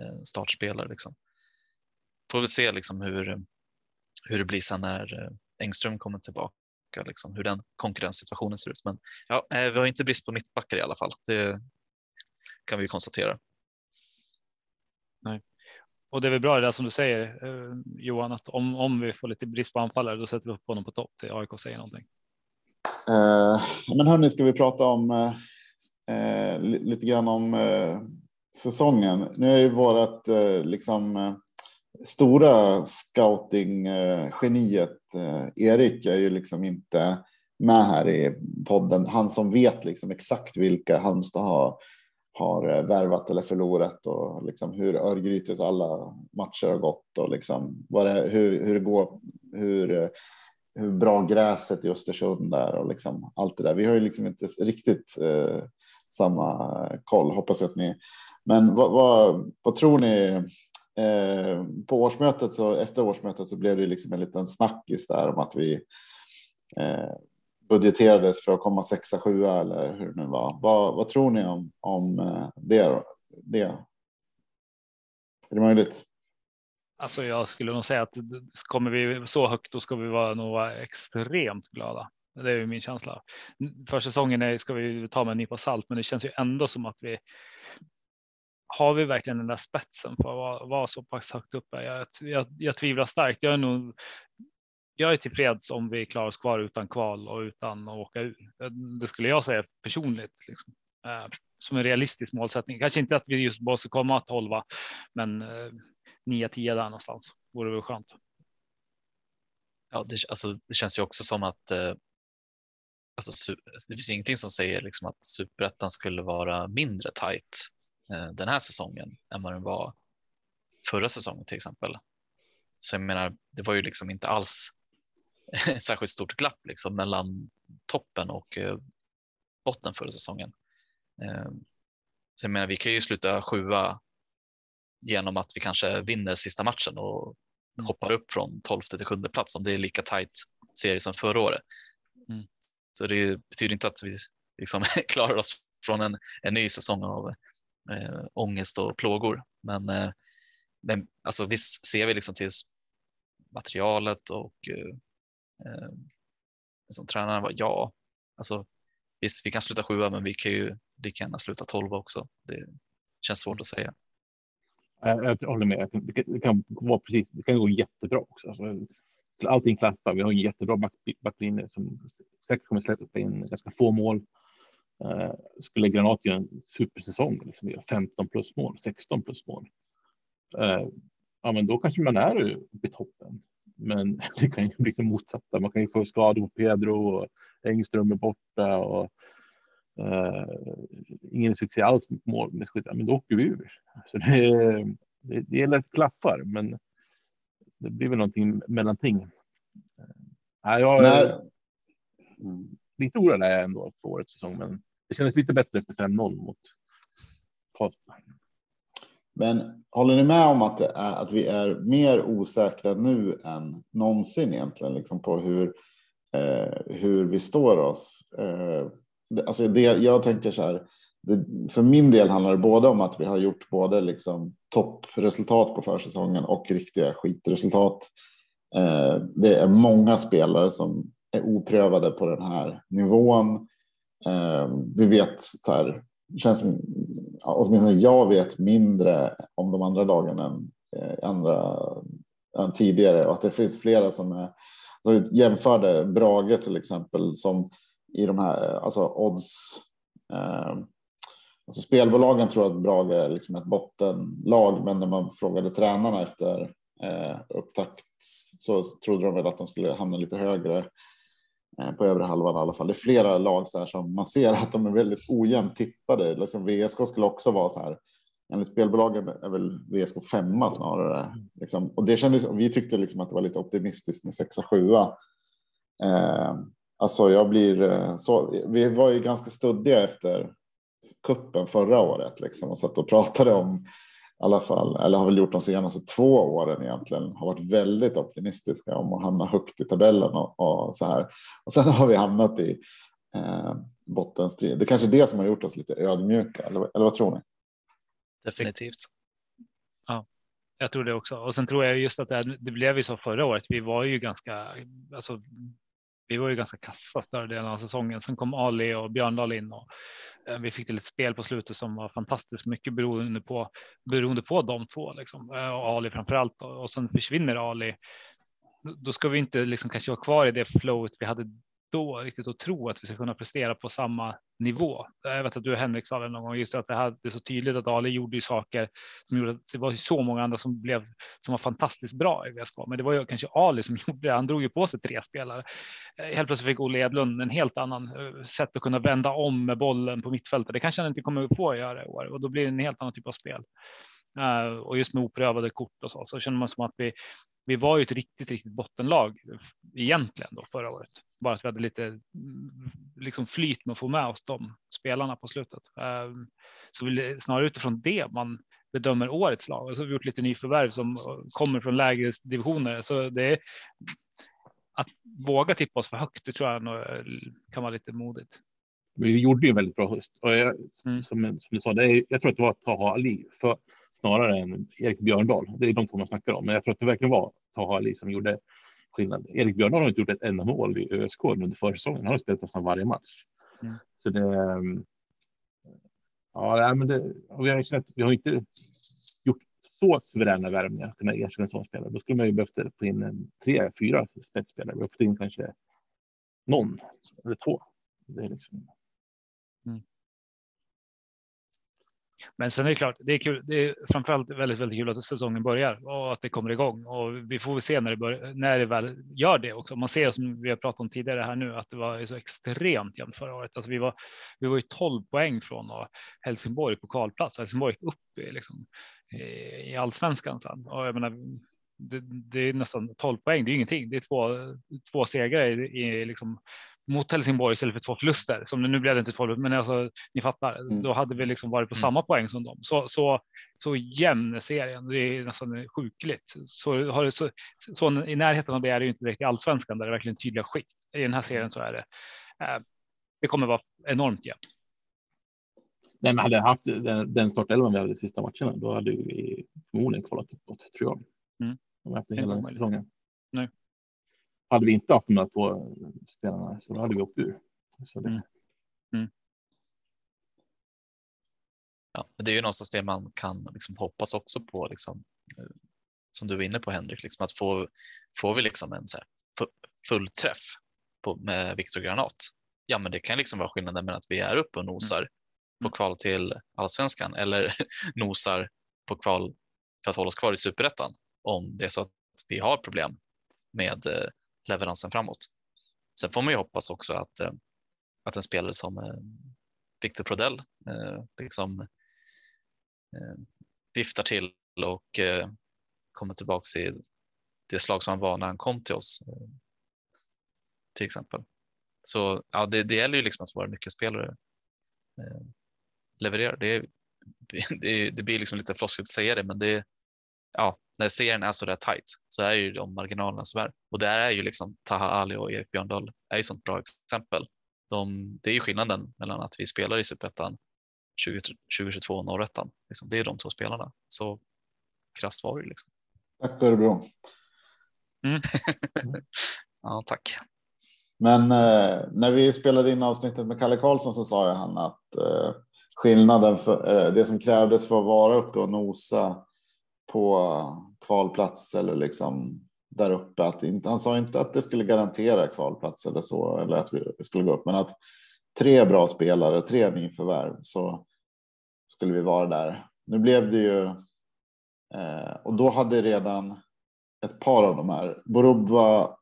eh, startspelare. Liksom. Får vi se liksom hur, hur det blir sen när eh, Engström kommer tillbaka, liksom, hur den konkurrenssituationen ser ut. Men ja, eh, vi har inte brist på mittbackar i alla fall. Det kan vi konstatera. Nej. Och det är väl bra det där som du säger eh, Johan, att om, om vi får lite brist på anfallare, då sätter vi upp honom på topp till AIK säger någonting. Eh, men hörni, ska vi prata om eh, eh lite grann om eh, säsongen. Nu är ju vårat eh, liksom eh, stora scouting-geniet eh, Erik är ju liksom inte med här i podden. Han som vet liksom exakt vilka Halmstad har, har eh, värvat eller förlorat och liksom hur Örgrytes alla matcher har gått och liksom vad det, hur, hur det går, hur, eh, hur bra gräset i Östersund är och liksom allt det där. Vi har ju liksom inte riktigt eh, samma koll, hoppas att ni. Men vad, vad, vad tror ni? Eh, på årsmötet så efter årsmötet så blev det liksom en liten snackis där om att vi eh, budgeterades för att komma sexa, sjua eller hur det nu var. Vad, vad tror ni om, om eh, det, det? Är det möjligt? Alltså jag skulle nog säga att kommer vi så högt då ska vi vara nog vara extremt glada. Det är ju min känsla. För säsongen är, ska vi ta med en nypa salt, men det känns ju ändå som att vi har vi verkligen den där spetsen för att vara, vara så pass högt uppe? Jag, jag, jag tvivlar starkt. Jag är nog. Jag är tillfreds om vi klarar oss kvar utan kval och utan att åka ur. Det skulle jag säga personligt. Liksom. Eh, som en realistisk målsättning. Kanske inte att vi just måste komma 12, men eh, 9-10 där någonstans vore väl skönt. Ja, det, alltså, det känns ju också som att eh, alltså, alltså det finns ingenting som säger liksom att superettan skulle vara mindre tajt eh, den här säsongen än vad den var förra säsongen till exempel. Så jag menar, det var ju liksom inte alls särskilt stort glapp liksom mellan toppen och eh, botten förra säsongen. Eh, så jag menar, vi kan ju sluta sjua genom att vi kanske vinner sista matchen och mm. hoppar upp från 12 till sjunde plats om det är lika tajt serie som förra året. Mm. Så det betyder inte att vi liksom klarar oss från en, en ny säsong av eh, ångest och plågor. Men, eh, men alltså, visst ser vi liksom till materialet och eh, Eh, som tränaren var ja, alltså visst vi kan sluta sjua men vi kan ju lika gärna sluta tolva också. Det känns svårt att säga. Jag, jag håller med. Det kan, det kan, vara precis. Det kan gå jättebra också. Alltså, allting klaffar. Vi har en jättebra back, backlinje som säkert kommer släppa in ganska få mål. Uh, skulle Granat göra en supersäsong, liksom, 15 plus mål, 16 plus mål. Uh, ja, men då kanske man är uppe i toppen. Men det kan ju bli det motsatta. Man kan ju få skador på Pedro och Engström är borta och uh, ingen succé alls med mål. Men då åker vi ur. Så det, det, det är lätt klaffar, men det blir väl någonting mellanting. Ja, jag är lite orolig är jag ändå för årets säsong, men det kändes lite bättre efter 5-0 mot Karlstad. Men håller ni med om att, är, att vi är mer osäkra nu än någonsin egentligen liksom på hur, eh, hur vi står oss? Eh, alltså det, jag tänker så här, det, för min del handlar det både om att vi har gjort både liksom toppresultat på försäsongen och riktiga skitresultat. Eh, det är många spelare som är oprövade på den här nivån. Eh, vi vet så här, känns som, åtminstone jag vet mindre om de andra lagen än, eh, andra, än tidigare. Och att det finns flera som är så jämförde Brage till exempel som i de här alltså odds eh, Alltså spelbolagen tror att Brage är liksom ett bottenlag, men när man frågade tränarna efter eh, upptakt så trodde de väl att de skulle hamna lite högre. Eh, på övre halvan i alla fall. Det är flera lag så här som man ser att de är väldigt ojämnt tippade. Liksom VSK skulle också vara så här. Enligt spelbolagen är väl VSK femma snarare. Liksom. Och det kändes, vi tyckte liksom att det var lite optimistiskt med sexa, sjua. Eh, alltså jag blir eh, så. Vi var ju ganska studdiga efter kuppen förra året liksom och satt och pratade om i alla fall, eller har väl gjort de senaste två åren egentligen, har varit väldigt optimistiska om att hamna högt i tabellen och, och så här. Och sen har vi hamnat i eh, bottenstrid. Det är kanske är det som har gjort oss lite ödmjuka, eller, eller vad tror ni? Definitivt. Ja, jag tror det också. Och sen tror jag just att det, det blev ju så förra året. Vi var ju ganska, alltså, vi var ju ganska kassa större delen av säsongen. Sen kom Ali och Björndal in och Eh, vi fick till ett spel på slutet som var fantastiskt mycket beroende på beroende på de två liksom eh, och Ali framför allt och sen försvinner Ali. Då ska vi inte liksom kanske vara kvar i det flowet vi hade förstå riktigt och tro att vi ska kunna prestera på samma nivå. Jag vet att du och Henrik sa det någon gång just att det här det är så tydligt att Ali gjorde ju saker som gjorde att det var så många andra som blev som var fantastiskt bra i VSK. Men det var ju kanske Ali som gjorde det. Han drog ju på sig tre spelare. Eh, helt plötsligt fick Olle Edlund en helt annan eh, sätt att kunna vända om med bollen på mittfältet. Det kanske han inte kommer att få göra i år och då blir det en helt annan typ av spel. Uh, och just med oprövade kort och så, så känner man som att vi, vi var ju ett riktigt, riktigt bottenlag egentligen då förra året. Bara att vi hade lite mm, liksom flyt med att få med oss de spelarna på slutet. Uh, så vi, snarare utifrån det man bedömer årets lag. Och så har vi gjort lite nyförvärv som kommer från lägre divisioner. Så det är att våga tippa oss för högt. Det tror jag nog kan vara lite modigt. Vi gjorde ju väldigt bra höst och jag, mm. som, som du sa, det är, jag tror att det var Taha Ali för snarare än Erik Björndal. Det är de två man snackar om, men jag tror att det verkligen var Taha Ali som gjorde skillnad. Erik Björndal har inte gjort ett enda mål i ÖSK under försäsongen. Han har spelat nästan varje match. Mm. Så det. Ehm, ja, men det, vi har känt, vi har inte gjort så suveräna värvningar att kunna ersätta en sån spelare. Då skulle man ju behövt få in tre, fyra spetsspelare. Vi har fått in kanske någon eller två. Det är liksom. Mm. Men sen är det klart, det är kul. Det är framförallt väldigt, väldigt kul att säsongen börjar och att det kommer igång och vi får väl se när det börjar, när det väl gör det också. Man ser som vi har pratat om tidigare här nu att det var så extremt jämnt förra året. Alltså vi var, vi var ju 12 poäng från Helsingborg på kvalplats. Helsingborg upp i, liksom, eh, i allsvenskan sen och jag menar, det, det, är nästan 12 poäng. Det är ingenting. Det är två, två segrar i, i liksom mot Helsingborg istället för två förluster. Som det, nu blev det inte två, men alltså, ni fattar. Mm. Då hade vi liksom varit på mm. samma poäng som dem. Så, så, så jämn serien. Det är nästan sjukligt. Så, har, så, så, i närheten av det är det ju inte direkt i allsvenskan där det är verkligen tydliga skikt. I den här serien så är det. Eh, det kommer vara enormt jämnt. Nej, men hade haft den, den startelvan vi hade de sista matcherna, då hade vi förmodligen kvalat uppåt tror jag. Mm. Efter hela säsongen. Nej hade vi inte haft de här två spelarna så då hade vi åkt ur. Så det... Mm. Mm. Ja, det är ju någonstans det man kan liksom hoppas också på, liksom, eh, som du var inne på Henrik, liksom, att få, får vi liksom en så här full träff på, med Viktor Granat, ja men det kan liksom vara skillnaden mellan att vi är uppe och nosar mm. på kval till allsvenskan eller nosar på kval för att hålla oss kvar i superettan om det är så att vi har problem med eh, leveransen framåt. Sen får man ju hoppas också att, eh, att en spelare som eh, Victor Prodell eh, liksom eh, viftar till och eh, kommer tillbaka i det slag som han var när han kom till oss. Eh, till exempel. Så ja, det, det gäller ju liksom att våra nyckelspelare levererar. Det, det, det blir liksom lite floskigt att säga det, men det, ja, när serien är så där tajt så är ju de marginalerna som är. Och där är ju liksom Taha Ali och Erik Björndal är ju sånt bra exempel. De, det är ju skillnaden mellan att vi spelar i Superettan 2022 och Norrettan. Liksom, det är de två spelarna. Så krasst var det liksom. Tack Örebro. Mm. ja, tack. Men eh, när vi spelade in avsnittet med Kalle Karlsson så sa jag han att eh, skillnaden för eh, det som krävdes för att vara uppe och nosa på kvalplats eller liksom där uppe. Att inte, han sa inte att det skulle garantera kvalplats eller så eller att vi skulle gå upp, men att tre bra spelare, tre nyförvärv så skulle vi vara där. Nu blev det ju eh, och då hade redan ett par av de här Borubba,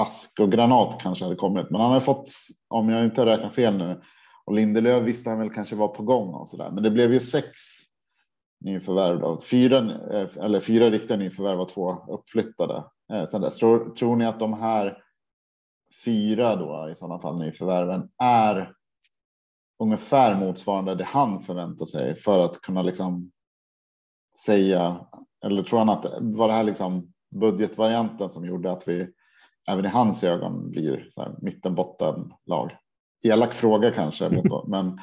Ask och Granat kanske hade kommit, men han har fått om jag inte räknar fel nu och Lindelöf visste han väl kanske var på gång och så där. Men det blev ju sex nyförvärv. Då. Fyra, eh, eller fyra riktiga nyförvärv och två uppflyttade. Eh, sen dess. Tror, tror ni att de här fyra då i sådana fall nyförvärven är ungefär motsvarande det han förväntar sig för att kunna liksom säga eller tror han att var det här liksom budgetvarianten som gjorde att vi även i hans ögon blir så här mittenbotten lag? Elak fråga kanske, men,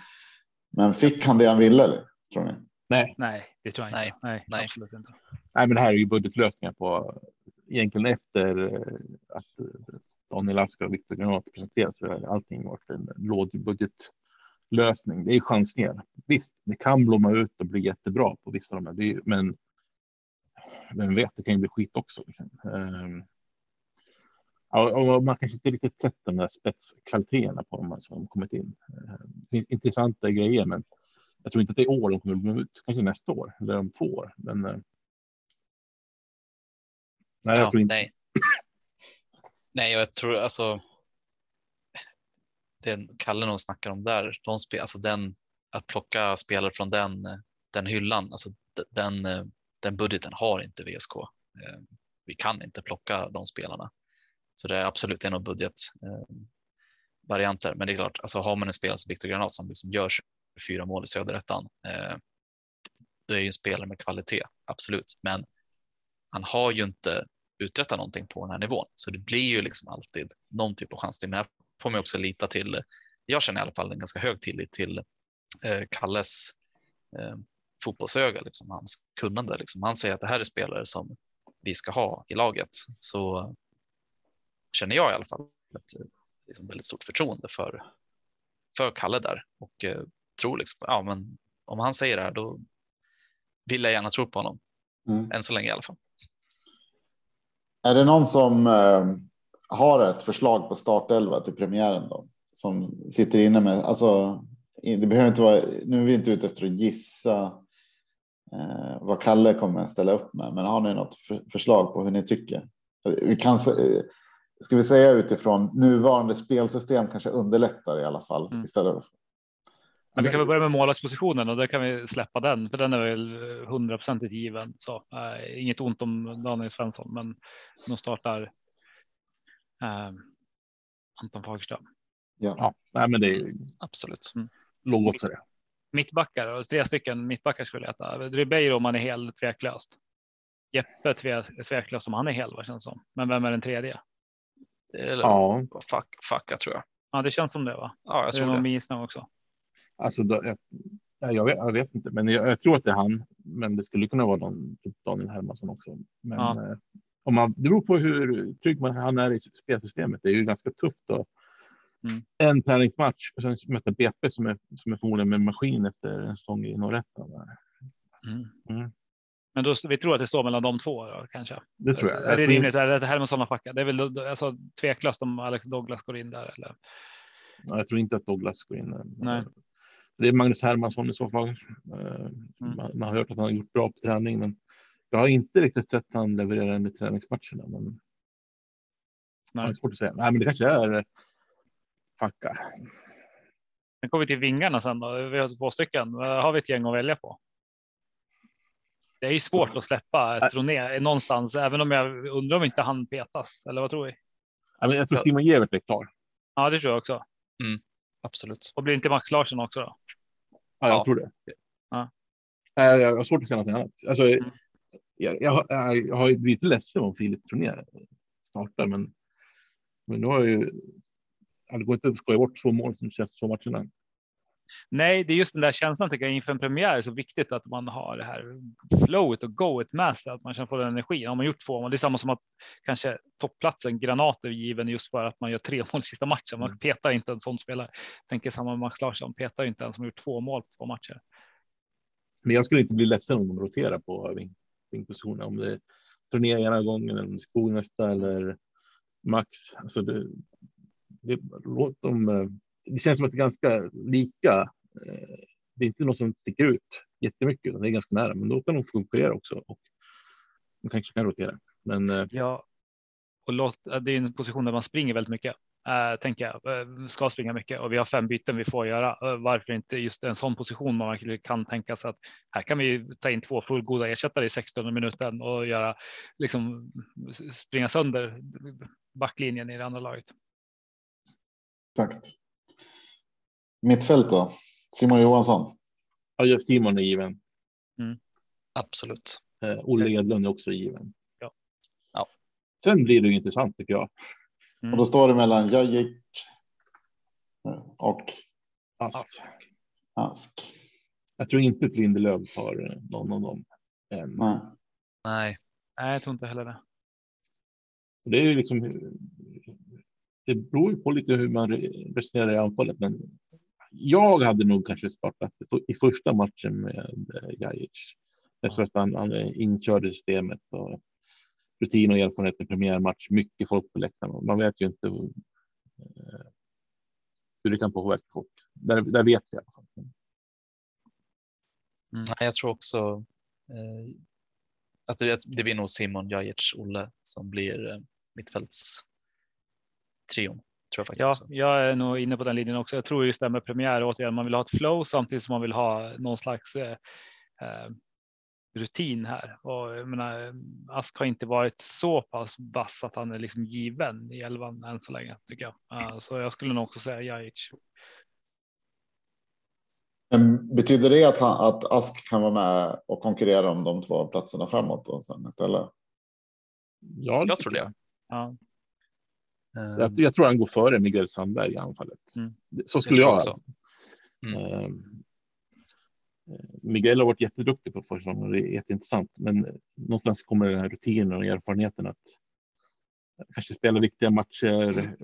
men fick han det han ville? Tror ni? Nej. Nej, det tror jag nej. inte. Nej, nej, absolut inte. Nej, men det här är ju budgetlösningar på egentligen efter eh, att eh, Daniel Asker och Viktor Granat presenterat så har allting varit en lågbudgetlösning. Det är chansningar. Visst, det kan blomma ut och bli jättebra på vissa av de här, men vem vet, det kan ju bli skit också. Liksom. Ehm, Ja, och man kanske inte riktigt sett de där spetskvaliteterna på dem som kommit in. Det finns intressanta grejer, men jag tror inte att det är år de kommer att ut. Kanske nästa år eller om två år. Men. Nej, jag ja, tror inte. Nej. nej, jag tror alltså. Det Kalle nog snackar om där, de spel, alltså den att plocka spelare från den, den hyllan, alltså den, den budgeten har inte VSK. Vi kan inte plocka de spelarna. Så det är absolut en av budgetvarianter. Men det är klart, alltså har man en spelare som Viktor Granat som liksom gör fyra mål i söderettan. Eh, det är ju en spelare med kvalitet, absolut. Men han har ju inte uträttat någonting på den här nivån, så det blir ju liksom alltid någon typ av chans. Men här får man också lita till. Jag känner i alla fall en ganska hög tillit till eh, Kalles eh, fotbollsöga, liksom, hans kunnande. Liksom. Han säger att det här är spelare som vi ska ha i laget. Så känner jag i alla fall ett liksom, väldigt stort förtroende för, för Kalle där och eh, tror liksom, ja, men om han säger det här, då vill jag gärna tro på honom. Mm. Än så länge i alla fall. Är det någon som eh, har ett förslag på startelva till premiären då? Som sitter inne med, alltså det behöver inte vara, nu är vi inte ute efter att gissa eh, vad Kalle kommer att ställa upp med, men har ni något för, förslag på hur ni tycker? Vi kan, ska vi säga utifrån nuvarande spelsystem kanske underlättar i alla fall mm. istället. Men vi kan väl börja med målvaktspositionen och där kan vi släppa den för den är väl hundraprocentigt given. Så äh, inget ont om Daniel Svensson, men de startar. Äh, Anton Fagerström. Ja, ja nej, men det är absolut. Mm. Låg också det. Mittbackar och tre stycken mittbackar skulle jag äta. Ribeiro om han är helt tveklöst. Jeppe tveklöst om han är hel, vad känns som. Men vem är den tredje? Eller, ja. Fuck, fucka tror jag. Ja, det känns som det va? Ja, jag tror det. det. också. Alltså, jag, jag, vet, jag, vet, inte, men jag, jag, tror att det är han. Men det skulle kunna vara någon, typ Daniel Hermansson också. Men ja. eh, om man, det beror på hur trygg man han är i spelsystemet. Det är ju ganska tufft att mm. en träningsmatch och sen möta BP som är, som är förmodligen med maskin efter en säsong i Norrettan. Mm. Mm. Men då, vi tror att det står mellan de två då, kanske. Det tror jag. Är det rimligt? Är det här med sådana facka? Det är väl alltså, tveklöst om Alex Douglas går in där eller? Ja, jag tror inte att Douglas går in. Nej. Det är Magnus Hermansson i så fall. Eh, mm. Man, man, har hört att han har gjort bra på träning, men jag har inte riktigt sett han leverera under träningsmatcherna. Men... Nej. Det är svårt att säga. Nej, men det kanske är eh, facka. Sen kommer vi till vingarna sen då. Vi har två stycken. Har vi ett gäng att välja på? Det är ju svårt att släppa Troné någonstans, även om jag undrar om inte han petas. Eller vad tror vi? Jag tror Simon Gevert är klar. Ja, det tror jag också. Mm, absolut. Och blir inte Max Larsson också då? Ja, jag ja. tror det. Ja. Jag har svårt att säga något annat. Alltså, mm. jag, jag, jag, har blivit ledsen om Filip Troné startar, men, men nu har jag ju. Det går inte att skoja bort två mål som känns två matcherna. Nej, det är just den där känslan tycker jag inför en premiär är så viktigt att man har det här flowet och goet med sig, att man kan få den energin. Har man gjort två mål, det är samma som att kanske toppplatsen granater given just för att man gör tre mål i sista matchen. Man mm. petar inte en sån spelare. Tänker samma Max Larsson, petar inte en som gjort två mål på två matcher. Men jag skulle inte bli ledsen om de roterar på vingpositionen, om det är turné ena gången, en skog nästa eller Max. Alltså det, det, låt dem eh, det känns som att det är ganska lika. Eh, det är inte något som sticker ut jättemycket, utan det är ganska nära, men då kan de konkurrera också och de kanske kan rotera. Men eh, ja, och låt, det är en position där man springer väldigt mycket. Äh, tänker jag ska springa mycket och vi har fem byten vi får göra. Varför inte just en sån position man verkligen kan tänka sig att här kan vi ta in två fullgoda ersättare i 16 minuten och göra liksom springa sönder backlinjen i det andra laget. Exakt. Mittfält då? Simon Johansson? Ja, Simon är given. Mm. Absolut. Eh, Olle Edlund är också given. Ja. ja. Sen blir det intressant tycker jag. Mm. Och då står det mellan Jajic och Ask. Ask. Jag tror inte att Lindelöf har någon av dem. Än. Nej. Nej. Nej, jag tror inte heller det. Det är ju liksom det beror ju på lite hur man resonerar i anfallet, men jag hade nog kanske startat i första matchen med eh, Gajic. Därför att han, han är inkörd i systemet och rutin och erfarenhet i premiärmatch, mycket folk på läktaren. Man vet ju inte eh, hur det kan påverka folk. Där, där vet vi i alla fall. Mm, jag tror också eh, att det, det blir nog Simon Jajic, Olle som blir eh, mittfälts trion. Tror jag, ja, jag är nog inne på den linjen också. Jag tror just det med premiär återigen, man vill ha ett flow samtidigt som man vill ha någon slags eh, eh rutin här och jag menar, Ask har inte varit så pass vass att han är liksom given i elvan än så länge tycker jag. Uh, så jag skulle nog också säga Jajic. Men betyder det att, han, att Ask kan vara med och konkurrera om de två platserna framåt och sen istället? Ja, jag tror det. Ja. Jag, jag, tror han går före Miguel Sandberg i anfallet. Mm. Så skulle jag. Också. Mm. Um, Miguel har varit jätteduktig på försäsongen och det är jätteintressant. Men någonstans kommer den här rutinen och erfarenheten att kanske spela viktiga matcher.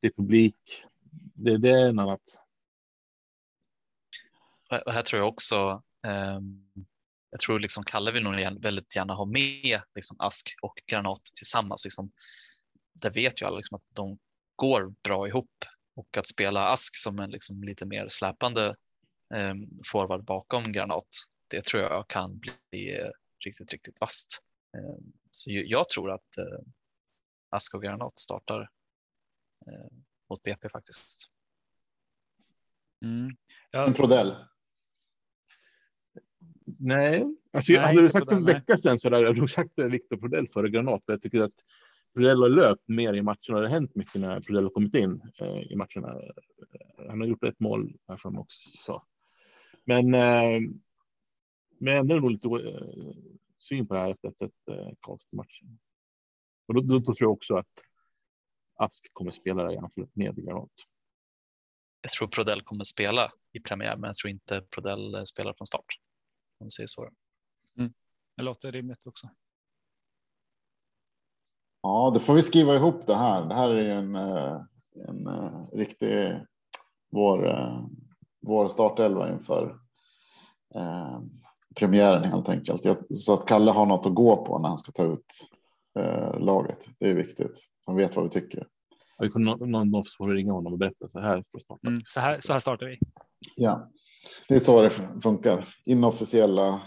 Det är publik. Det, det är en annat. Och här tror jag också. Eh, jag tror liksom Kalle vill nog väldigt gärna ha med liksom Ask och Granat tillsammans. Liksom, där vet ju alla liksom att de går bra ihop och att spela Ask som en liksom lite mer släpande eh, forward bakom Granat. Det tror jag kan bli eh, riktigt, riktigt vast. Eh, så jag tror att eh, Ask och Granat startar eh, mot BP faktiskt. Mm. Ja. En Prodell. Nej, alltså, nej, hade du sagt en vecka sedan så hade jag nog sagt Viktor Prodell före Granat. Jag tycker att Prodell har löpt mer i matcherna. Det har hänt mycket när Prodell har kommit in eh, i matcherna. Han har gjort ett mål här framme också. Men, eh, men jag ändrar nog lite eh, syn på det här efter att ha sett eh, Karlstad-matchen. Och då, då, då, tror jag också att Ask kommer spela där i anfallet med Granat. Jag tror Prodell kommer spela i premiär, men jag tror inte Prodell spelar från start. Om vi säger så. Mm. Det låter rimligt också. Ja, då får vi skriva ihop det här. Det här är ju en, eh, en, eh, riktig vår, eh, vår startelva inför eh, premiären helt enkelt. Så att Kalle har något att gå på när han ska ta ut eh, laget. Det är viktigt. Han vet vad vi tycker. Ja, vi får någon, någon får ringa honom och berätta så här. För starta. Mm, så, här så här startar vi. Ja, det är så det funkar. Inofficiella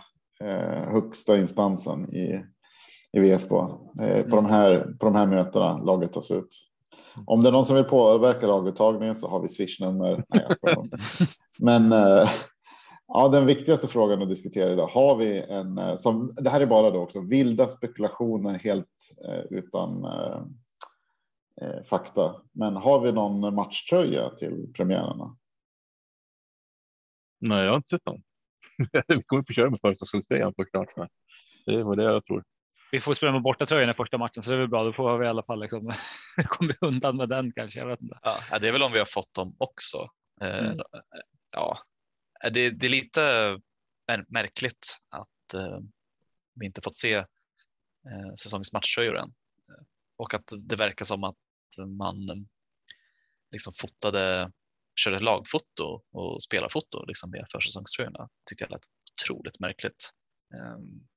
eh, högsta instansen i, i VSK. Eh, mm. på, de här, på de här mötena laget tas ut. Om det är någon som vill påverka laguttagningen så har vi swishnummer. Nej, jag Men eh, ja, den viktigaste frågan att diskutera idag. Har vi en eh, som det här är bara då också vilda spekulationer helt eh, utan eh, eh, fakta. Men har vi någon matchtröja till premiärerna? Nej, jag har inte sett någon. vi kommer få köra med försäsongströjan såklart. Det var det jag tror. Vi får spela med bortatröjan i första matchen så det är väl bra. Då får vi i alla fall liksom komma undan med den kanske. Jag vet inte. Ja, det är väl om vi har fått dem också. Eh, mm. Ja, det, det, är lite märkligt att uh, vi inte fått se säsongens matchtröjor än och att det verkar som att man liksom fotade körde lagfoto och spelarfoto liksom med försäsongströjorna. Tyckte jag lät otroligt märkligt. Um,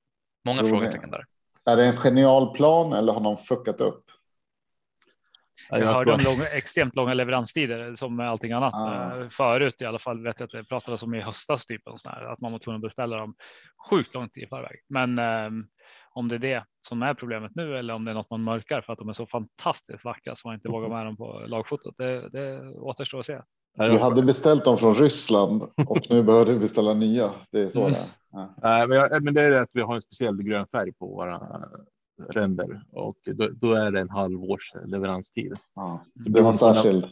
många frågetecken där. Är det en genial plan eller har någon fuckat upp? Jag hörde om långa, extremt långa leveranstider som med allting annat. Ah. Förut i alla fall vet jag att det pratades om i höstas typ och sådär, att man var tvungen att beställa dem sjukt långt i förväg. Men um, om det är det som är problemet nu eller om det är något man mörkar för att de är så fantastiskt vackra så man inte vågar med dem på lagfotot. Det, det återstår att se. Vi hade beställt dem från Ryssland och nu behöver vi beställa nya. Det är så mm. det ja. Nej, men, jag, men det är det att vi har en speciell grön färg på våra ränder och då, då, är det en halvårs leveranstid. Ja, det var särskild.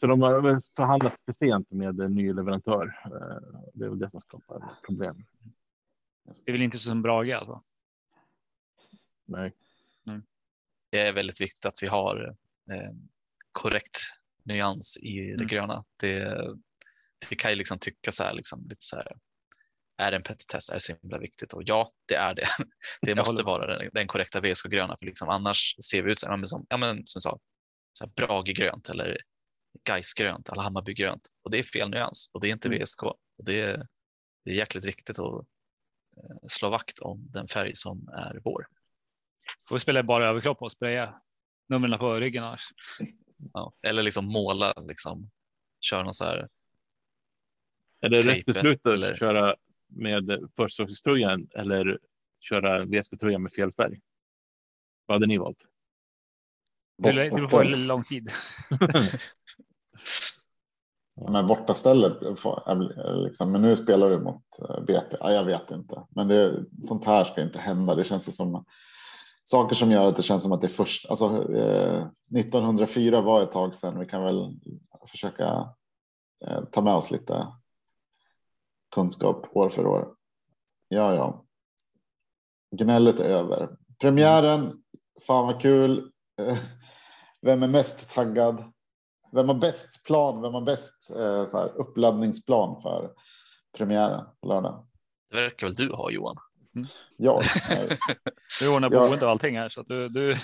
Så de har förhandlat för sent med en ny leverantör. Eh, det är väl det som skapar problem. Det är väl inte så som Brage alltså? Nej. Mm. Det är väldigt viktigt att vi har eh, korrekt nyans i det mm. gröna. Det, det kan ju liksom tycka så här, liksom, lite så här, är det en petitess? Är det så himla viktigt? Och ja, det är det. Det måste vara den, den korrekta VSK-gröna, för liksom, annars ser vi ut som, ja, men, som sa, så Brage-grönt eller Gais-grönt eller Hammarby-grönt. Och det är fel nyans och det är inte mm. VSK. Och det, är, det är jäkligt viktigt att eh, slå vakt om den färg som är vår. Får spela bara överkropp och spraya numren på ryggen annars. Ja, eller liksom måla, liksom köra någon så här. Är det rätt beslut eller? att köra med försäsongströjan eller köra VSB-tröjan med fel färg? Vad hade ni valt? Det beror på hur lång tid. Men bortastället, liksom, men nu spelar du mot eh, BP. Ja, jag vet inte, men det, sånt här ska inte hända. Det känns som saker som gör att det känns som att det är först. Alltså, eh, 1904 var ett tag sedan. Vi kan väl försöka eh, ta med oss lite kunskap år för år. Ja, ja. Gnället är över. Premiären. Fan vad kul. Eh, Vem är mest taggad? Vem har bäst plan? Vem har bäst eh, så här, uppladdningsplan för premiären på lördag? Det verkar väl du ha Johan? Ja, eh, Du ordnar Ja. boende och allting här så att du, du,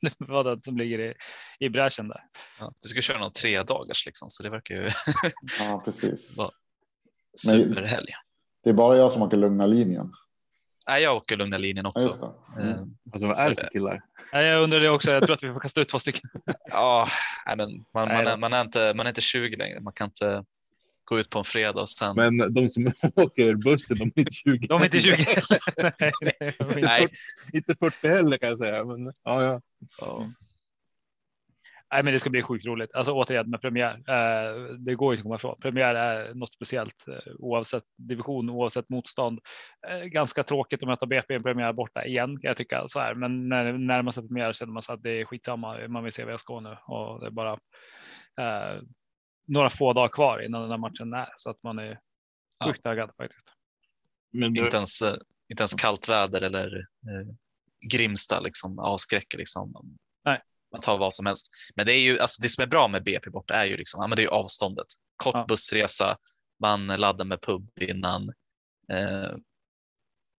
du var den som ligger i, i bräschen där. Ja, du ska köra någon tre dagars liksom, så det verkar ju ja, precis. Va? Men- superhelg. Det är bara jag som åker lugna linjen. Nej, jag åker lugna linjen Ja, också. just det. Eh, Mm. Alltså vad är det för killar? Nej, Jag undrar det också. Jag tror att vi får kasta ut två stycken. Ja, men man, man, är, man, är inte, man är inte 20 längre. Man kan inte gå ut på en fredag och sen. Men de som åker bussen, de är inte 20. De är inte 20 heller. Nej, nej, Inte 40 heller kan jag säga. Men ja, ja. ja, Nej, men det ska bli sjukt roligt. Alltså återigen med premiär. Eh, det går inte att komma ifrån. Premiär är något speciellt eh, oavsett division, oavsett motstånd. Eh, ganska tråkigt att möta BP i en premiär borta igen kan jag tycka så här. Men när det närmar sig premiär känner man så att det är skitsamma. Man vill se VSK nu och det är bara eh, några få dagar kvar innan den här matchen är så att man är Ja. sjukt taggad faktiskt. Men du, inte, ens, eh, inte ens kallt väder eller eh, Grimsta liksom avskräcker. Liksom. Nej. Man tar vad som helst. Men det är ju alltså det som är bra med BP borta är ju liksom, ja, men det är ju avståndet. Kort Ja. bussresa, man laddar med pub innan. Eh,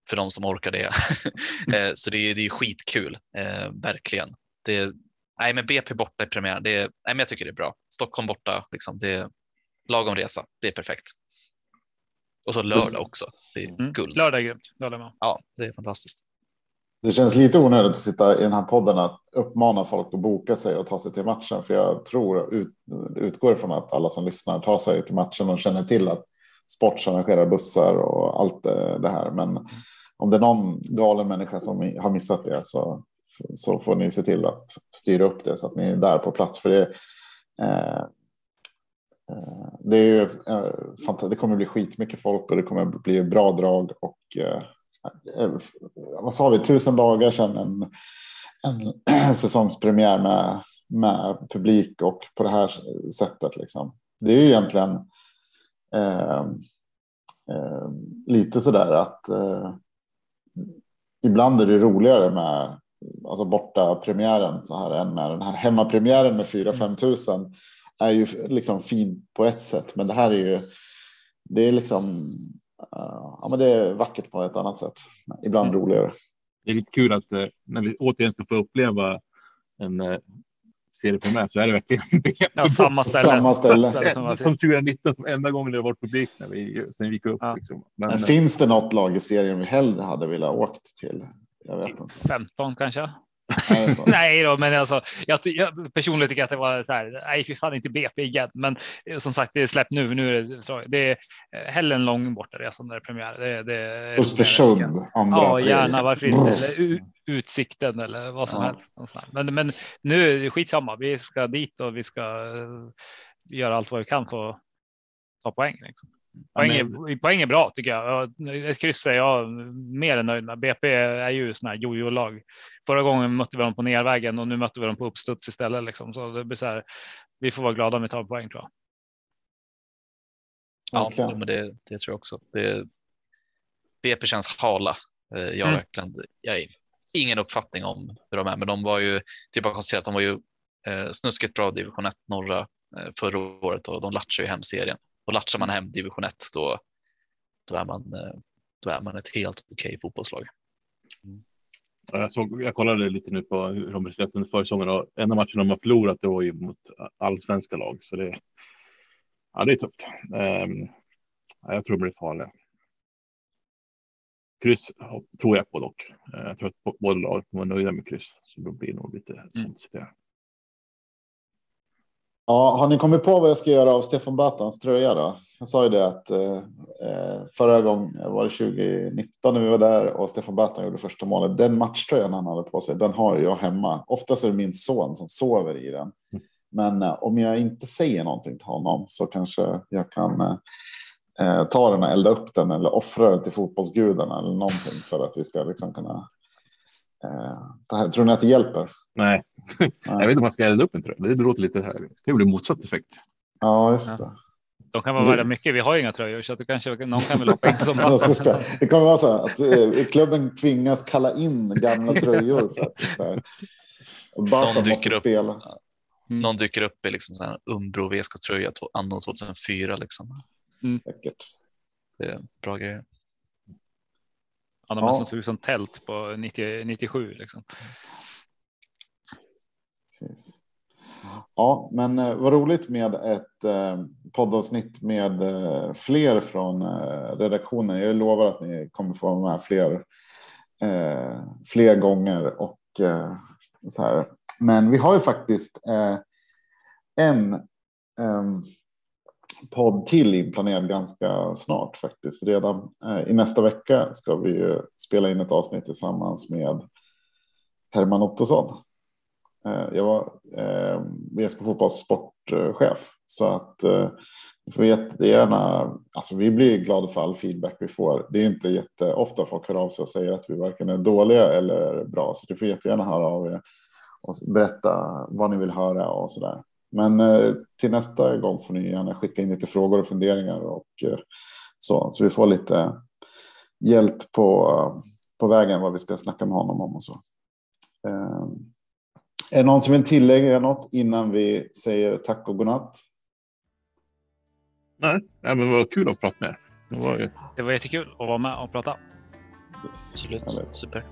för de som orkar det. eh, så det är, det är ju skitkul, eh, verkligen. Det, nej, men BP borta i premiär, det är, nej, men jag tycker det är bra. Stockholm borta, liksom, det är lagom resa, det är perfekt. Och så lördag också, det är Mm. guld. Lördag är grymt. Jag med. Ja, det är fantastiskt. Det känns lite onödigt att sitta i den här podden att uppmana folk att boka sig och ta sig till matchen. För jag tror, ut, utgår ifrån att alla som lyssnar tar sig till matchen och känner till att Sports arrangerar bussar och allt det, här. Men om det är någon galen människa som har missat det så, så får ni se till att styra upp det så att ni är där på plats. För det, Eh, eh, det, är ju, eh, det kommer bli skitmycket folk och det kommer bli bra drag. Och eh, eh vad sa vi, tusen dagar sedan en, en säsongspremiär med, med publik och på det här sättet. Liksom. Det är ju egentligen eh, eh, lite sådär att eh, ibland är det roligare med alltså borta premiären så här än med den här hemmapremiären med 4-5 tusen är ju liksom fin på ett sätt. Men det här är ju, det är liksom, uh, ja men det är vackert på ett annat sätt. Ibland Mm. roligare. det är lite kul att eh, när vi återigen ska få uppleva en eh, seriepremiär så är det verkligen Ja, samma ställe. Samma ställe. Ställe som Som sist. 2019 som enda gången det har varit publik när vi, sen vi gick upp. Ja. Liksom. Men, Men finns det något lag i serien vi hellre hade velat åkt till? Jag vet inte. 15 kanske. Nej då, men alltså jag, jag personligen tycker att det var så här. Nej, fy fan inte BP igen, men eh, som sagt, det är släppt nu. Nu är det så. Det är eh, hellre en lång bortaresa när det är premiär. Det, det är Östersund. Andra Ja, april. gärna varför inte? Eller Utsikten eller vad som Ja. helst. Men, men nu är det skitsamma. Vi ska dit och vi ska eh, göra allt vad vi kan för att ta poäng. Liksom. Poäng, är, poäng är bra tycker jag. Ja, Ett kryss är jag mer än nöjd med. BP är ju sådana här jojo-lag. Förra gången mötte vi dem på nervägen och nu mötte vi dem på uppstuds istället. Liksom. Så det blir så här, vi får vara glada om vi tar poäng tror jag. Ja, men det, det tror jag också. Det, BP känns hala. Eh, Jag Mm. verkligen, jag har ingen uppfattning om hur de är, men de var ju, typ bara konstaterat, de var ju eh, snuskigt bra division 1 norra eh, förra året och de latchar ju hem serien. Och latchar man hem division 1 då, då är man, eh, då är man ett helt okej fotbollslag. Ja, Jag, såg, jag kollade lite nu på hur de beslöt under försäsongen och enda matchen de har förlorat det var ju mot allsvenska lag. Så det, ja, det är tufft. Um, jag tror det blir farligt. kryss tror jag på dock. Eh, jag tror att båda lag kommer vara nöjda med kryss. Så då blir det nog lite mm. sånt spel. Ja, har ni kommit på vad jag ska göra av Stefan Batans tröja då? Jag sa ju det att eh, eh förra gången var det 2019 när vi var där och Stefan Batan gjorde första målet. Den matchtröjan han hade på sig, den har jag hemma. Oftast är det min son som sover i den. Men eh, om jag inte säger någonting till honom så kanske jag kan eh, eh ta den och elda upp den eller offra den till fotbollsgudarna eller någonting för att vi ska liksom kunna. Eh, tror ni att det hjälper? Nej, Nej. jag vet inte om man ska elda upp en tröja. Det låter lite här. Det blir motsatt effekt. Ja, just det. De kan vara värda mycket. Vi har ju inga tröjor så att det kanske någon kan väl hoppa in som Det kommer vara så att eh, klubben tvingas kalla in gamla tröjor för att så här, någon dyker upp. Spela. Mm. Någon dyker upp i liksom så här Umbro VSK tröja anno 2004 liksom. Mm. Det är bra grejer. Ja, de ja. som såg ut som tält på 90, 97 liksom. Precis. Ja, men eh, vad roligt med ett eh, poddavsnitt med eh, fler från redaktionen. Jag lovar att ni kommer få vara med fler, fler gånger och så här. Men vi har ju faktiskt en ehm, podd till inplanerad ganska snart faktiskt. Redan i nästa vecka ska vi ju spela in ett avsnitt tillsammans med Herman Ottosson. Eh, jag var eh, VSK Fotbolls sportchef så att eh, vi får jättegärna, alltså vi blir glada för all feedback vi får. Det är inte jätteofta folk hör av sig och säger att vi varken är dåliga eller bra, så du får jättegärna höra av er och berätta vad ni vill höra och så där. Men eh, till nästa gång får ni gärna skicka in lite frågor och funderingar och eh, så, så vi får lite hjälp på, på vägen vad vi ska snacka med honom om och så. Ehm, är det någon som vill tillägga något innan vi säger tack och godnatt? Nej, ja, men vad kul att prata med er. Det var, ju... det var jättekul att vara med och prata. Yes. Absolut, super.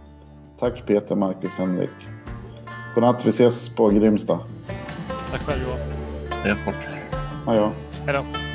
Tack Peter, Marcus, Henrik. Godnatt, vi ses på Grimsta. Tack själv Johan. Hej då. Hej då.